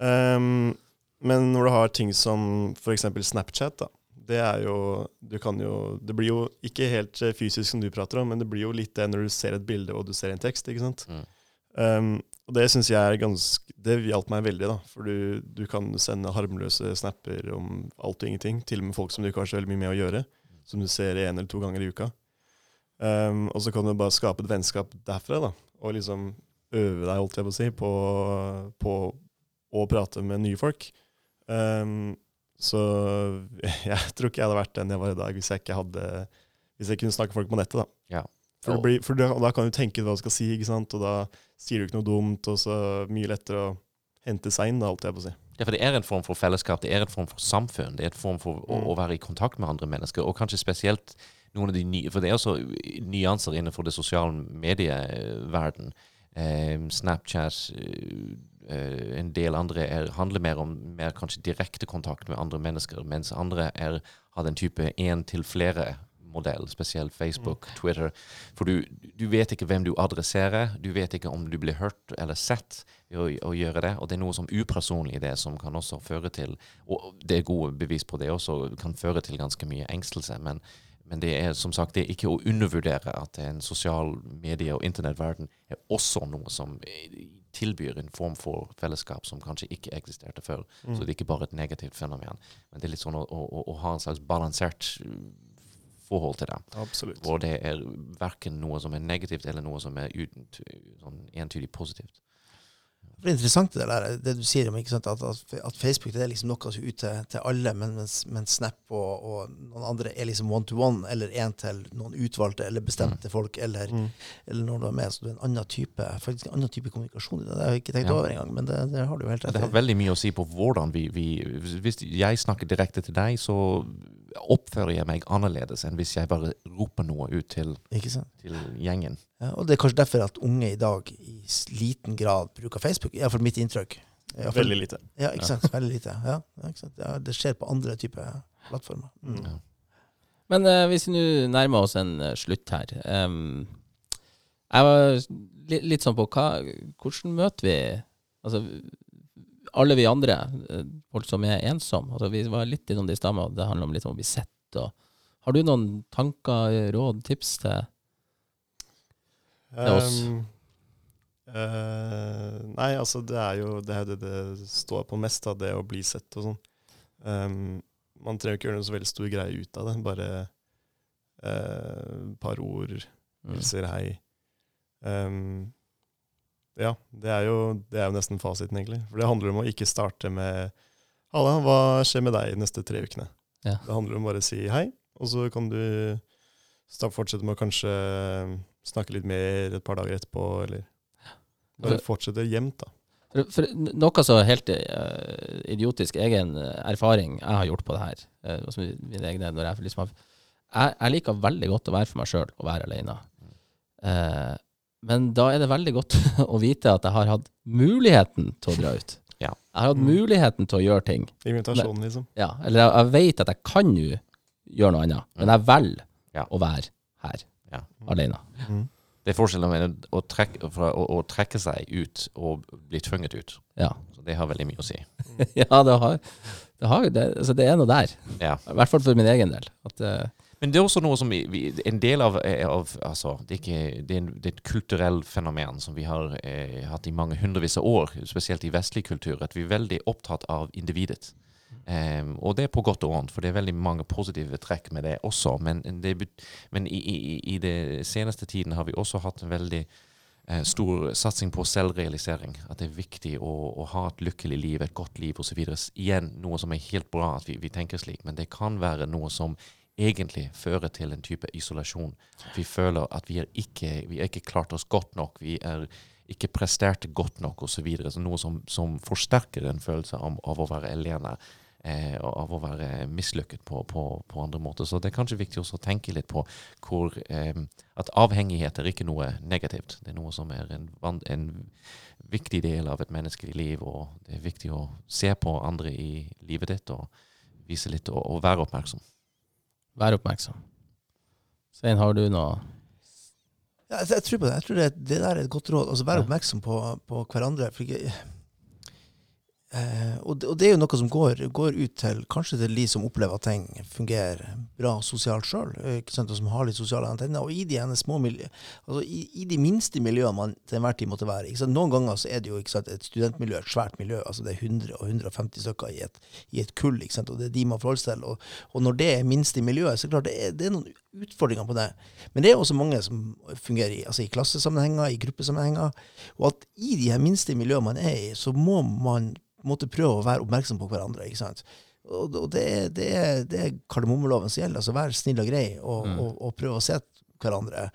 Um, men når du har ting som f.eks. Snapchat, da. Det er jo Du kan jo Det blir jo ikke helt fysisk som du prater om, men det blir jo litt det når du ser et bilde og du ser en tekst, ikke sant. Mm. Um, og det syns jeg er ganske Det hjalp meg veldig, da. For du, du kan sende harmløse snapper om alt og ingenting, til og med folk som du ikke har så veldig mye med å gjøre, som du ser én eller to ganger i uka. Um, og så kan du bare skape et vennskap derfra, da. og liksom øve deg, holdt jeg på å si, på, på å prate med nye folk. Um, så jeg tror ikke jeg hadde vært den jeg var i dag hvis jeg ikke hadde Hvis jeg kunne snakke folk på nettet, da. Ja. For, det blir, for da, da kan du tenke hva du skal si, og da sier du ikke noe dumt, og så mye lettere å hente seg inn, da, alt jeg på å si. Ja, for det er en form for fellesskap, det er en form for samfunn. Det er en form for å, Mm. å være i kontakt med andre mennesker, og kanskje spesielt noen av de nye For det er også nyanser innenfor det sosiale medieverden. Eh, Snapchat, eh, en del andre er, handler mer om mer kanskje direkte kontakt med andre mennesker, mens andre er, har den type én til flere modell, spesielt Facebook, Twitter. For du, du vet ikke hvem du adresserer, du vet ikke om du blir hørt eller sett ved å, å gjøre det, og det er noe som upersonlig i det, som kan også føre til, og det er gode bevis på det også, kan føre til ganske mye engstelse, men, men det er som sagt det er ikke å undervurdere at en sosial medie- og internettverden er også noe som tilbyr en form for fellesskap som kanskje ikke eksisterte før. Mm. Så det er ikke bare et negativt fenomen. Men det er litt sånn å, å, å ha en slags balansert forhold til det. Absolutt. Hvor det er verken noe som er negativt, eller noe som er uten, sånn entydig positivt. Det er interessant det der, det du sier om sant, at, at, Facebook det er liksom noe som er ute til alle, men, mens, mens Snap og, og noen andre er liksom one to one, eller én til noen utvalgte eller bestemte folk, eller, Mm. eller når du er med. Så det er en annen type, faktisk en annen type kommunikasjon det. Har jeg ikke tenkt Ja. over engang, men det, det har du jo helt rett. Det har veldig mye å si på hvordan vi, vi Hvis jeg snakker direkte til deg, så oppfører jeg meg annerledes enn hvis jeg bare roper noe ut til, til gjengen. Ja, og det er kanskje derfor at unge i dag i liten grad bruker Facebook. Iallfall mitt inntrykk. I hvert fall- Veldig lite. Ja, ikke sant. Veldig lite. Ja, ja, ikke sant? Ja, det skjer på andre typer plattformer. Mm. Ja. Men uh, hvis vi nå nærmer oss en uh, slutt her um, Jeg var litt, litt sånn på hva, hvordan møter vi Altså, alle vi andre, eh, folk som er ensomme. Altså, vi var litt innom det i stad, med det handler om litt om å bli sett. Og, har du noen tanker, råd, tips til er oss. Um, uh, nei, altså det er jo det, er det det står på mest, da, det å bli sett og sånn. Um, man trenger ikke gjøre noe så veldig stor greie ut av det. Bare et uh, par ord, mm. hilser hei. Um, ja, det er, jo, det er jo nesten fasiten, egentlig. For det handler om å ikke starte med Halla, hva skjer med deg de neste tre ukene? Ja. Det handler om bare å si hei, og så kan du fortsette med å kanskje snakke litt mer et par dager etterpå, eller bare fortsette jevnt, da. For, for noe så helt uh, idiotisk egen eh, erfaring jeg har gjort på det her, uh, altså mine egne, når jeg, liksom jeg, jeg liker veldig godt å være for meg sjøl og være alene. Uh, men da er det veldig godt å vite at jeg har hatt muligheten til å dra ut. Ja. Jeg har hatt Mm. muligheten til å gjøre ting. Invitasjonen, liksom. Ja, eller jeg, jeg vet at jeg kan jo gjøre noe annet, men jeg velger Ja. å være her Ja. alene. Mm. Det er forskjellen mellom å trekke, fra å, å trekke seg ut og bli tvunget ut. Ja, Så det har veldig mye å si. ja det, har, det, har, det, altså det er noe der. Ja. I hvert fall for min egen del. At, uh, Men det er også noe som vi, vi, en del av, eh, av altså, det, er ikke, det, er en, det er et kulturell fenomen som vi har eh, hatt i mange hundrevis av år, spesielt i vestlig kultur, at vi er veldig opptatt av individet. Em, og det er på godt og vondt, for det er veldig mange positive trekk med det også. Men, det, men i, i, i det seneste tiden har vi også hatt en veldig uh, stor satsing på selvrealisering. At det er viktig å, å ha et lykkelig liv, et godt liv osv. Igjen noe som er helt bra at vi, vi tenker slik, men det kan være noe som egentlig fører til en type isolasjon. Vi føler at vi er ikke, vi er ikke klart oss godt nok, vi er ikke presterte godt nok osv. Noe som, som forsterker en følelse av, av å være alene. Eh, av å være mislykket på, på, på andre måter. Så det er kanskje viktig også å tenke litt på hvor, eh, at avhengighet er ikke noe negativt. Det er noe som er en, en viktig del av et menneskelig liv, og det er viktig å se på andre i livet ditt og vise litt og, og være oppmerksom. Vær oppmerksom. Svein, har du noe Ja, jeg, jeg tror på det. Jeg tror det, det der er et godt råd. Altså Vær Ja. oppmerksom på, på hverandre. For ikke, Eh, og, det, og det er jo noe som går, går ut til kanskje til de som opplever at ting fungerer bra sosialt sjøl, og som har litt sosiale antenner. Og i de, små miljø, altså i, i de minste miljøene man til enhver tid måtte være. Noen ganger så er det jo ikke sant, et studentmiljø, et svært miljø. altså Det er 100 og 150 stykker i et, i et kull, og det er de man forholder seg til. Og, og når det er minst i miljøet, så er det klart det er, det er noen utfordringer på det. Men det er også mange som fungerer i, altså i klassesammenhenger, i gruppesammenhenger. Og at i de her minste miljøene man er i, så må man måtte prøve å være oppmerksom på hverandre. ikke sant? Og, og det, det, det er kardemommeloven som gjelder. altså Vær snill og grei, og, Mm. og, og prøve å se hverandre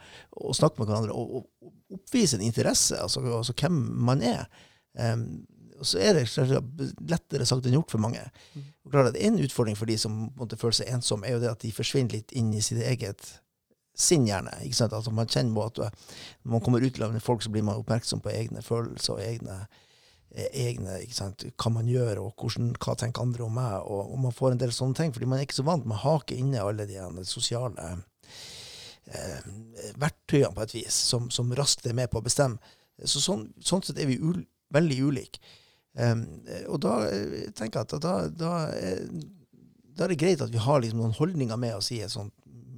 og snakke med hverandre. Og, oppvise en interesse, altså, altså hvem man er. Um, og så er det lettere sagt enn gjort for mange. Og klart at En utfordring for de som måtte føle seg ensomme, er jo det at de forsvinner litt inn i sitt eget sinn, gjerne. ikke sant? Altså Man kjenner på at uh, når man kommer ut til folk, så blir man oppmerksom på egne følelser og egne eh, egne, ikke sant? hva man gjør, og hvordan, hva tenker andre om meg, og, og man får en del sånne ting, fordi man er ikke så vant med å hake inne alle de sosiale eh, verktøyene på et vis, som, som raskt er med på å bestemme. Så sånn, sånn sett er vi ul, veldig ulike. Um, og da eh, tenker jeg at da, da, er, da er det greit at vi har liksom noen holdninger med oss i et sånt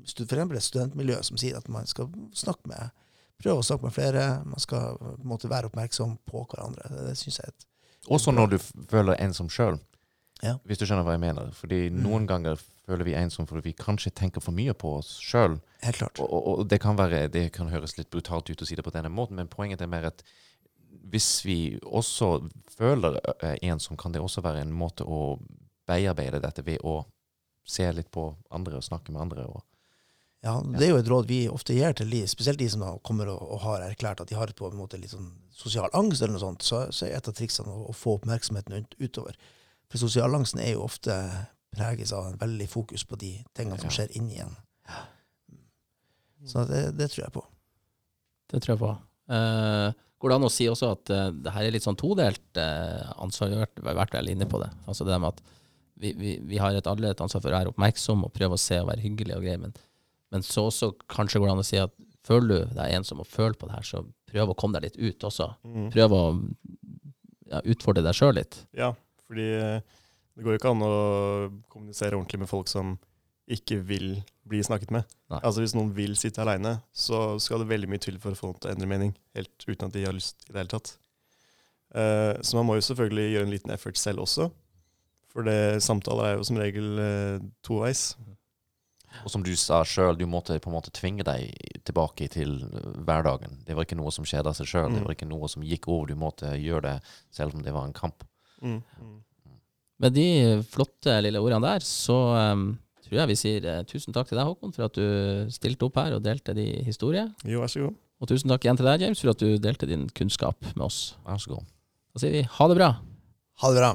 for eksempel et studentmiljø som sier at man skal snakke med prøve å snakke med flere, man skal på en måte være oppmerksom på hverandre. Det, det synes jeg er et Også når du føler ensom sjøl. Ja. Hvis du skjønner hva jeg mener. Fordi Mm. noen ganger føler vi ensom fordi vi kanskje tenker for mye på oss sjøl. Og, og, og det kan være, det kan høres litt brutalt ut å si det på denne måten, men poenget er mer at hvis vi også føler eh, ensom, kan det også være en måte å bearbeide dette ved å se litt på andre og snakke med andre. Og, Ja, Det er jo et råd vi ofte gir til de, spesielt de som kommer og, og har erklært at de har på en måte litt sånn sosial angst, eller noe sånt, så, så er et av triksene å, å få oppmerksomheten utover. For sosial angsten er jo ofte preges av en veldig fokus på de tingene som skjer inni en. Så det, det tror jeg på. Det tror jeg på. Uh, går det an å si også at uh, det her er litt sånn todelt uh, ansvar? Vi har vært, vel inne på det. Altså det med at vi, vi, vi har et, alle et ansvar for å være oppmerksom og prøve å se og være hyggelig og grei, men, men så også kanskje går det an å si at føler du deg ensom og føler på det her, så prøv å komme deg litt ut også. Mm. Prøv å ja, utfordre deg sjøl litt. Ja, fordi eh, det går jo ikke an å kommunisere ordentlig med folk som ikke vil bli snakket med. Nei. Altså Hvis noen vil sitte aleine, så skal det veldig mye til for å få noen til å endre mening, helt uten at de har lyst i det hele tatt. Eh, så man må jo selvfølgelig gjøre en liten effort selv også. For det, samtaler er jo som regel uh, toveis. Og som du sa sjøl, du måtte på en måte tvinge deg tilbake til hverdagen. Det var ikke noe som skjedde av seg sjøl, det Mm. var ikke noe som gikk over. Du måtte gjøre det selv om det var en kamp. Mm. Mm. Med de flotte lille ordene der, så um, tror jeg vi sier uh, tusen takk til deg, Håkon, for at du stilte opp her og delte din historie. Jo, vær så god. Og tusen takk igjen til deg, James, for at du delte din kunnskap med oss. Vær så god. Da sier vi ha det bra. Ha det bra.